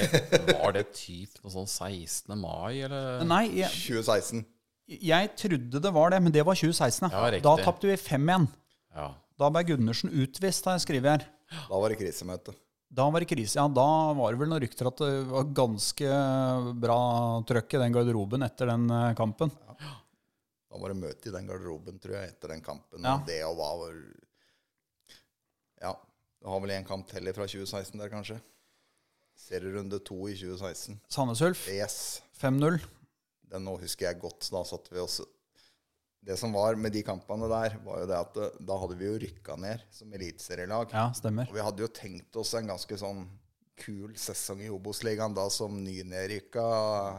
det, var det typ noe sånn 16. mai, eller? Nei, jeg, 2016. jeg trodde det var det, men det var 2016. Ja, da tapte vi 5-1. Ja. Da ble Gundersen utvist, har jeg skrevet her. Da var det krisemøte. Da var det krise. Ja, da var det vel noen rykter at det var ganske bra trøkk i den garderoben etter den kampen. kampen. Da var det møte i den garderoben, tror jeg, etter den kampen. Ja. Det og hva var Ja. Det har vel en kamp til fra 2016 der, kanskje. Serierunde to i 2016. Sandnes Ulf Yes. 5-0. Den nå husker jeg godt. Da satt vi også Det som var med de kampene der, var jo det at det, da hadde vi jo rykka ned som eliteserielag. Ja, stemmer. Og vi hadde jo tenkt oss en ganske sånn kul sesong i Obos-ligaen da som nynedrykka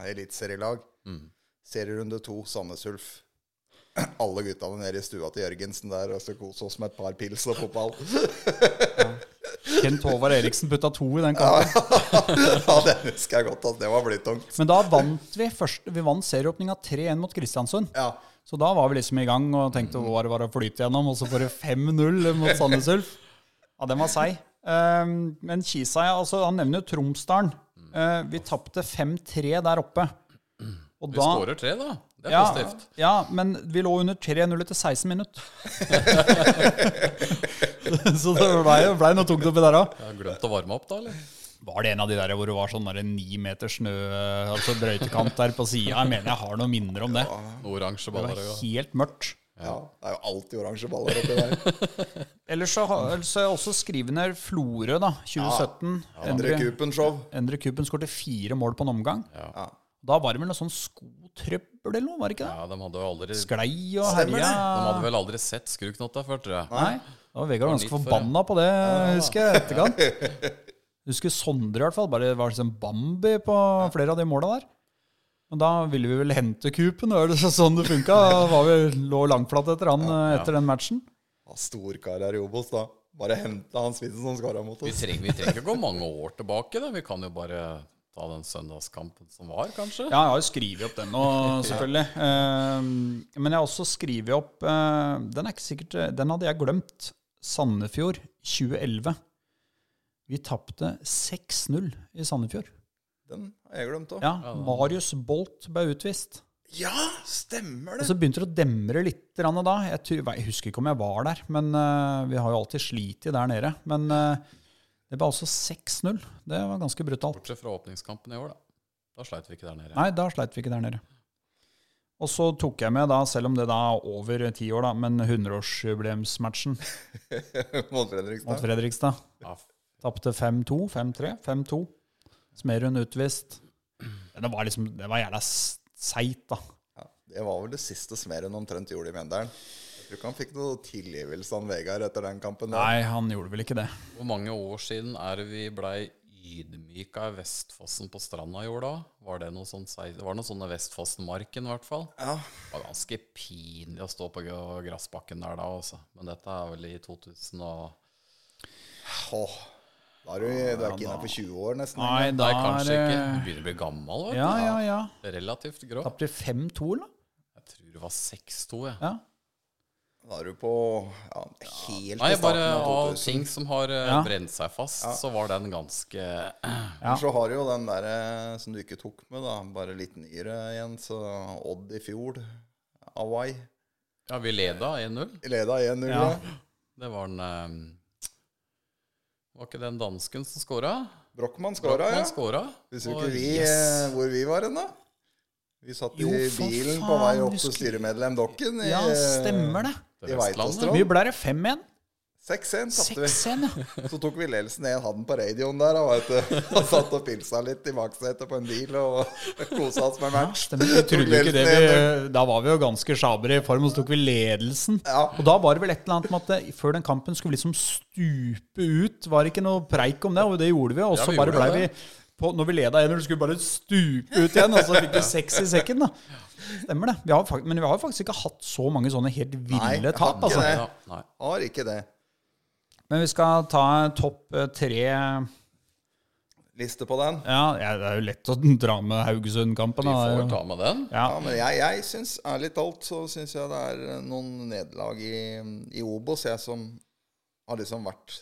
eliteserielag. Serierunde to, Sandnes Ulf. <clears throat> Alle guttene nede i stua til Jørgensen der og så kose oss med et par pils og fotball. Kent Håvard Eriksen putta to i den kampen. <laughs> ja, det husker jeg godt. at Det var blytungt. Men da vant vi først, vi vant serieåpninga 3-1 mot Kristiansund. Ja. Så da var vi liksom i gang og tenkte hva det var å flyte gjennom. Og så får du 5-0 mot Sandnes Ulf. Ja, den var seig. Um, men Kisa, altså, han nevner jo Tromsdalen. Uh, vi tapte 5-3 der oppe. Og Vi skårer tre, da. Det er ja, positivt. ja, men vi lå under 3-0 etter 16 minutter. <laughs> så det blei ble noe tungt oppi der òg. Glemt å varme opp, da, eller? Var det en av de der hvor det var sånn ni meter snø, altså brøytekant der på sida? Jeg mener jeg har noen minner om det. Ja. oransje Det var helt mørkt. ja. Det er jo alltid oransje baller oppi der. <laughs> Ellers så har jeg også skrevet ned Florø, da. 2017. Endre Endre, Kupen-show. Endre Kupen skårte fire mål på en omgang. Ja. Da var det vel noe sånn skotrøbbel eller noe, var det ikke det? Ja, de hadde jo aldri Sklei og herja. De hadde vel aldri sett skruknotta før, tror jeg. Nei. Da var Vegard ganske forbanna på det, husker jeg, etterkant. <laughs> Husker Sondre i hvert fall. Bare var liksom Bambi på flere av de måla der. Men da ville vi vel hente kupen, og det sånn det funka. Var vi lå langflat etter han etter den matchen. Ja, Storkar her i Obos, da. Bare hente han spissen som skåra mot Vi oss. trenger, vi trenger ikke gå mange år tilbake. Da. Vi kan jo bare ta den søndagskampen som var, kanskje. Ja, jeg har jo skrevet opp den nå, <laughs> selvfølgelig. Eh, men jeg har også skrevet opp eh, Den er ikke sikkert Den hadde jeg glemt. Sandefjord 2011. Vi tapte 6-0 i Sandefjord. Den har jeg glemt òg. Ja, Marius Bolt ble utvist. Ja, stemmer det! Og så begynte det å demre litt da. Jeg, tror, jeg husker ikke om jeg var der, men uh, vi har jo alltid slitt der nede. Men eh, det ble altså 6-0. Det var ganske brutalt. Bortsett fra åpningskampen i år, da. Da sleit vi ikke der nede. Nei, da sleit vi ikke der nede. Og så tok jeg med, da, selv om det da er over ti år, da, men 100-årsjubileumsmatchen <laughs> Mot Fredrikstad. mot Fredrikstad. Ja, Tapte 5-2, 5-3, 5-2. Smerud utvist. Det var liksom, det var jævla seigt, da. Ja, det var vel det siste Smeren omtrent gjorde i Mjøndalen. Tror ikke han fikk noe tilgivelse av Vegard etter den kampen. der. Nei, han gjorde vel ikke det. Hvor mange år siden er det vi blei ydmyka i Vestfossen på stranda i år da? Var det noe sånt, det var noe sånne Vestfossenmarken i hvert fall. Ja, Det var ganske pinlig å stå på gressbakken der da, altså. Men dette er vel i 2000 og Åh, da er du, du er ikke inne på 20 år, nesten. Nei, da da kanskje er ikke. det Du begynner å bli gammel, vet du. Ja, ja, ja. Relativt grå. Tapte 5-2, da? Jeg tror det var 6-2, jeg. Ja. Da er du på ja, helt Nei, i bare starten av av 2000. ting som har eh, Ja. brent seg fast, så var den ganske <clears throat> Men så har du jo den der eh, som du ikke tok med, da. Bare litt nyere igjen. Så Odd i fjor. Hawaii. Ja, vi leda 1-0. Leda 1-0. Ja. Ja. Det var den eh, Var ikke den dansken som scora? Brochmann skåra, ja. Han Hvis Husker Og ikke vi yes. hvor vi var hen, da? Vi satt Jo, i bilen bilen på vei opp til styremedlem Dokken. i, ja, stemmer det. I Vestlandet. Veitastrand. Mye ble det? 5-1? 6-1 tapte vi. 6-1, ja. <laughs> Så tok vi ledelsen ned, hadde den på radioen der. Og, du, og satt og pilsa litt i baksetet på en bil og kosa oss med match. Stemmer. Trodde jo ikke det vi, da var vi jo ganske sjabre i form, og så tok vi ledelsen. Ja. Og da var det vel et eller annet med at det, før den kampen skulle vi liksom stupe ut. Var det ikke noe preik om det, og det gjorde vi. Og så bare blei vi på, Når vi leda 1-0, skulle vi bare stupe ut igjen, og så fikk vi <laughs> seks i sekken, da. Stemmer det. Vi har, men vi har faktisk ikke hatt så mange sånne helt ville Nei, tap. ikke Altså. det. Ja, nei. Har ikke det. Men vi skal ta topp eh, tre Liste på den. Ja, ja, det er jo lett å dra med Haugesund-kampen. Vi får ta med den. Ja. Ja, men jeg, jeg syns ærlig talt så syns jeg det er noen nederlag i, i Obos jeg som har liksom vært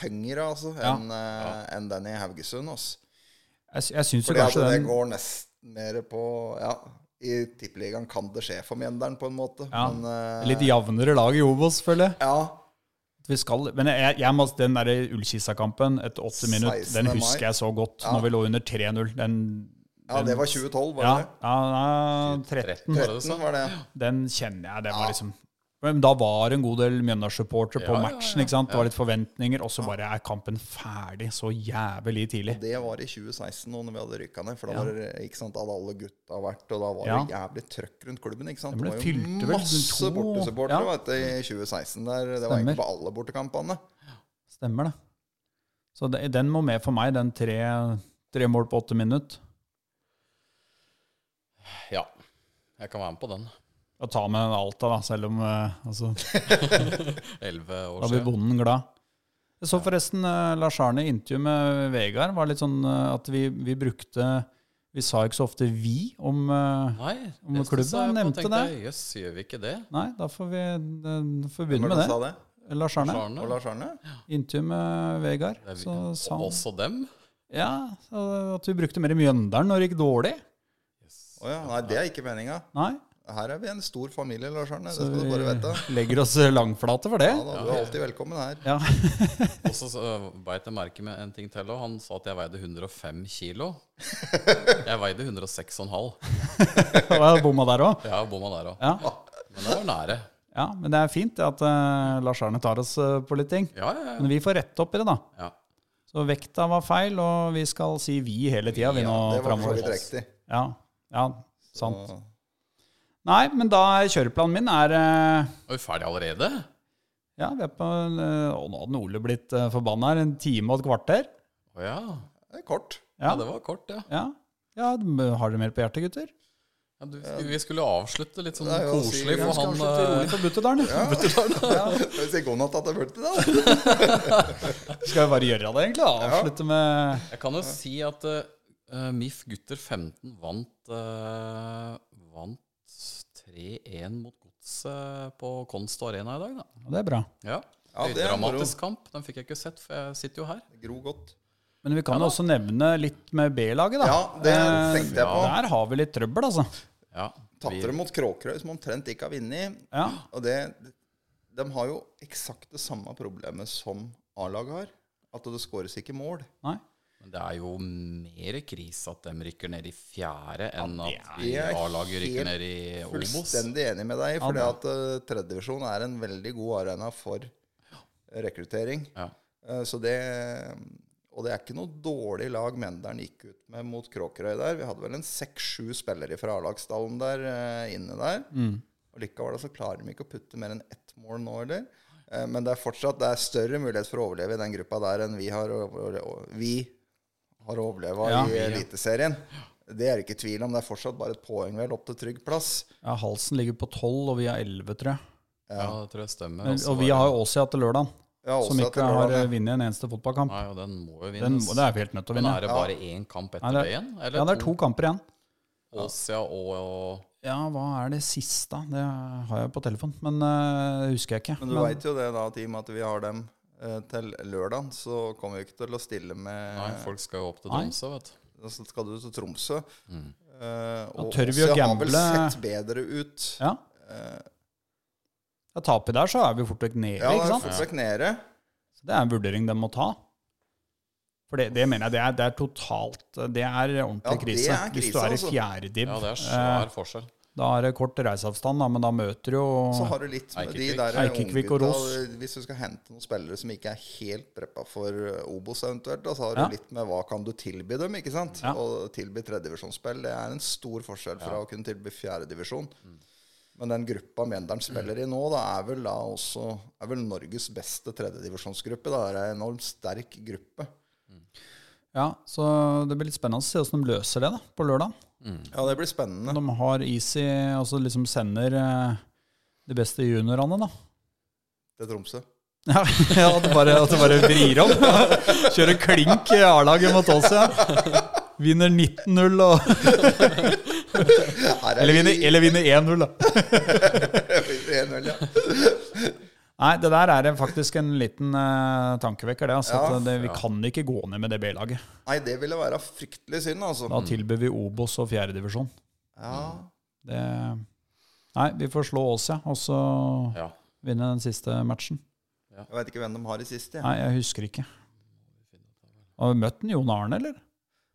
tyngre altså, Ja. enn en den i Haugesund. Altså. Jeg, jeg syns jo kanskje kanskje det går nesten mer på Ja, i Tippeligaen kan det skje for Mjenderen, på en måte, ja, men uh, Litt jevnere lag i Obos, føler jeg. Ja, Vi skal, men jeg, jeg må, den der Ullkisa-kampen etter åtte minutter, den husker jeg så godt. Når vi lå under 3-0. Den, ja, det var 2012, var det ja, ja, 13. Var det det 13 var det. Den kjenner jeg. Det var liksom men Da var det en god del Mjøndalen-supportere på Ja, ja, matchen. ikke sant? Det var litt forventninger, og så bare er kampen ferdig så jævlig tidlig. Og Det var i 2016, nå når vi hadde rykka ned. For da var ikke sant, hadde alle gutta vært, og da var det jævlig trøkk rundt klubben. ikke sant? Det Det var jo masse bortesupportere du, i 2016. der. Det var egentlig på alle bortekampene. Stemmer det. Så det, den må med for meg, den tre, tre mål på åtte minutter. Ja. Jeg kan være med på den. Og ta med Alta, da, selv om eh, altså, <laughs> Elleve år Da blir bonden glad. Jeg så forresten uh, Lars Arne i intervju med Vegard. var litt sånn uh, at vi, vi brukte Vi sa ikke så ofte 'vi' om uh, Nei, Om klubben Han nevnte tenkte det. Jøss, yes, gjør vi ikke det? Nei, da får vi, uh, får vi begynne med det det. sa det? Lars Arne. Arne? Og Lars Arne? Intervju med Vegard. Vi- Så sa han Også dem? ja, så at vi brukte mer Mjøndalen når det gikk dårlig. Å ja. Nei, det er ikke meninga. Nei, Her er vi en stor familie, Lars Arne. Det skal du bare vite. vi legger oss langflate for det. Ja, da, du er alltid velkommen her. Ja. <laughs> <laughs> Og så uh, beit jeg merke med en ting til òg. Han sa at jeg veide 105 kilo. <laughs> Jeg veide 106,5. Og jeg bomma der òg. Ja, bomma der òg. Ja. Men det var nære. ja, men det er fint at uh, Lars Arne tar oss uh, på litt ting. Ja, ja, ja. Men vi får rette opp i det, da. ja. Så vekta var feil, og vi skal si vi hele tida, vi Ja, Det var for så vidt riktig. Ja, ja, sant. Så- Nei, men da kjøreplanen min er eh, Er vi ferdige allerede? Ja, vi er på eh, Og nå hadde Ole blitt uh, forbanna her. En time og et kvarter. Å ja. Det er kort. ja. Ja. Det var kort, ja. Ja. ja. Har dere mer på hjertet, gutter? Ja, du, vi skulle avslutte litt sånn Nei, å si- koselig, for Skal han eh, rolig på Butterdalen. Ja. <laughs> Skal vi si god natt til Butterdalen? da? <laughs> Skal vi bare gjøre det, egentlig? Avslutte med Jeg kan jo si at uh, MIF gutter 15 vant uh, Vant 3-1 mot Godset på Konst Arena i dag, da. Det er bra. Ja. Ja, det er Dramatisk kamp. Den fikk jeg ikke sett, for jeg sitter jo her. Gro godt. Men vi kan jo også nevne litt med B-laget, da. Ja, det Eh, tenkte jeg på. Der har vi litt trøbbel, altså. Ja, Tapte mot Kråkerøy, som omtrent ikke har vunnet. Ja. Og det, de har jo eksakt det samme problemet som A-laget har. At det skåres ikke mål. Nei. Men det er jo mer krise at de rykker ned i fjerde, enn at er jeg A-laget rykker ned i Obos. Fullstendig enig med deg, Ja, fordi at uh, tredjedivisjon er en veldig god arena for rekruttering. Ja. Uh, så det Og det er ikke noe dårlig lag Menderen gikk ut med mot Kråkerøy der. Vi hadde vel en seks-sju spillere fra A-lagsstallen der uh, inne der. Mm. Og likevel så klarer de ikke å putte mer enn ett mål nå, eller? Eh, Men det er fortsatt det er større mulighet for å overleve i den gruppa der enn vi har, Og vi har overleva Ja. i Eliteserien. Det er det ikke tvil om. Det er fortsatt bare et poeng vel opp til trygg plass. ja, Halsen ligger på tolv, og vi har elleve, tror jeg. Ja, det tror jeg stemmer. Men, og vi har jo Åsia til lørdag, Ja, som ikke har ja. vunnet en eneste fotballkamp. Nei, og den må jo Den, vinnes. det er vi helt nødt til å vinne. Men er det bare én kamp etter det er- igjen? Eller Ja, det er to kamper igjen. Åsia og, og Ja, hva er det siste? Det har jeg på telefon, men uh, husker jeg ikke. Men du veit jo det, da, at i og med at vi har dem eh, til lørdag, så kommer vi ikke til å stille med Nei, folk skal jo opp til Tromsø, vet du. Så skal du til Tromsø. Mm. Eh, og tør vi å Åsia har vel sett bedre ut. Ja. Eh, Ja, taper der, så er vi fort vekk nede, ja, ikke sant? fortsatt nede. Så det er en vurdering de må ta. For det, det mener jeg det er, det er totalt Det er ordentlig Ja, det krise. er Hvis du er i altså. fjerde div, Ja, det er eh, svær forskjell. Da er det kort reiseavstand, da, men da møter du jo Så har du litt med de der unggutta, Ros. Hvis du skal hente noen spillere som ikke er helt preppa for eh, Obos eventuelt, da, så har Ja. du litt med hva kan du tilby dem, ikke sant? Ja. Å tilby tredjedivisjonsspill, det er en stor forskjell fra å kunne tilby fjerdedivisjon. Men den gruppa Mjøndalen spiller i nå, da er vel da også er vel Norges beste tredjedivisjonsgruppe. Det er en enormt sterk gruppe. Ja, så det blir litt spennende å se hvordan de løser det da, på lørdag. Ja, det blir spennende. De har Easy, altså liksom sender eh, de beste juniorene, da. Til Tromsø. <laughs> Ja, ja at, du bare, at du bare vrir om. <laughs> Kjører klink i A-laget mot oss, ja. Vinner 19-0 og <laughs> er Eller vinner, eller vinner 1-0, da. 1-0, ja. Nei, det der er faktisk en liten uh, tankevekker, det. Altså, Ja, at det, vi kan ikke gå ned med det B-laget. Nei, det ville være fryktelig synd, altså. Da tilbyr vi Obos og fjerdedivisjon. Ja. Det Nei, vi får slå oss, ja. Og så Ja. vinne den siste matchen. Jeg veit ikke hvem de har i siste. Ja. Nei, jeg husker ikke. Har vi møtt den Jon Arne, eller?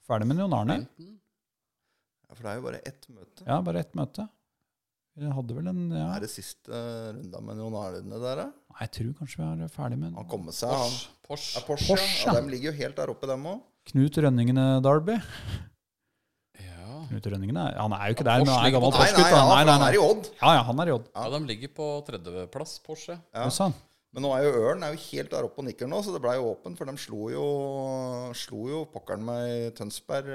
Ferdig med Jon Arne? Ja, for det er jo bare ett møte. Ja, bare ett møte. Vi hadde vel en ja. Er det siste runda med noen Arne der, da? Nei, Jeg tror kanskje vi er ferdig med Han kommer seg, han. Porsche. Porsche. Ja, Porsche. Porsche, Ja, de ligger jo helt der oppe, dem òg. Knut Rønningene Derby. Ja. Knut Rønningene Han er jo ikke Ja, der, men Porsche han er gammel på- Nei, nei, ja, Nei, nei, han er i Odd. Ja, ja, han er i Odd. ja, de ligger på tredjeplass, Porsche. Ja. Ja. Sånn. Men nå er jo Ørn er jo helt der oppe og nikker nå, så det ble jo åpen. For de slo jo, slo jo pokkeren meg i Tønsberg.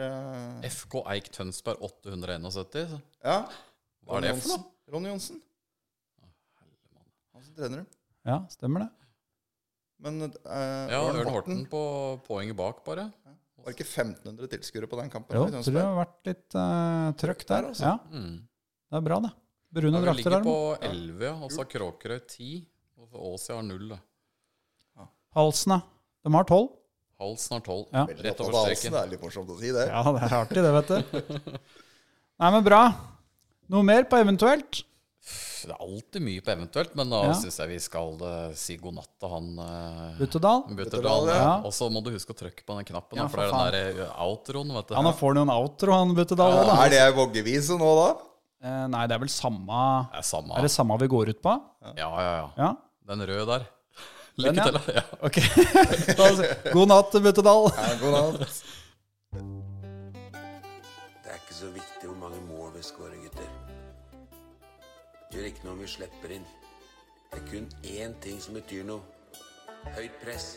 eh. FK Eik Tønsberg 871. så. Ja. Hva er det for noe? Ronny Johnsen. Han som trener dem. Ja, stemmer det. Men eh, Ja, Ørn Horten på poenget bak, bare. var det ikke 1500 tilskuere på den kampen. Jo, tror det har vært litt uh, trøkk der. Altså. Ja, Mm. det er bra, det. Brune Ja, vi ligger på 11, ja. Og så har Kråkerøy 10. Og så Åsia har 0. da. Halsen, da. De har tolv. Halsen har 12. Ja. Rett over streken. Det er litt morsomt å si det. Ja, det er artig, det, vet du. <laughs> Nei, men bra. Noe mer på eventuelt? Det er alltid mye på eventuelt, men da Ja. syns jeg vi skal uh, si god natt til han uh, Buttedal? Butterdal. ja. Og så må du huske å trykke på den knappen, Ja, for for det er den der eh, outroen, vet du. Ja, nå får noen jo en outro, han Buttedal. Ja, da. er det voggevise nå, da? Eh, nei, det er vel samme Det er samme. Er det samme vi går ut på? Ja, ja, ja. Ja? Den røde der. Lykke ja. til. Ja. Ok. <laughs> Da, god natt, Buttedal. Ja, god natt. <laughs> Det er ikke så viktig hvor mange mål vi skårer betyr ikke noe om vi slipper inn. Det er kun én ting som betyr noe. Høyt press.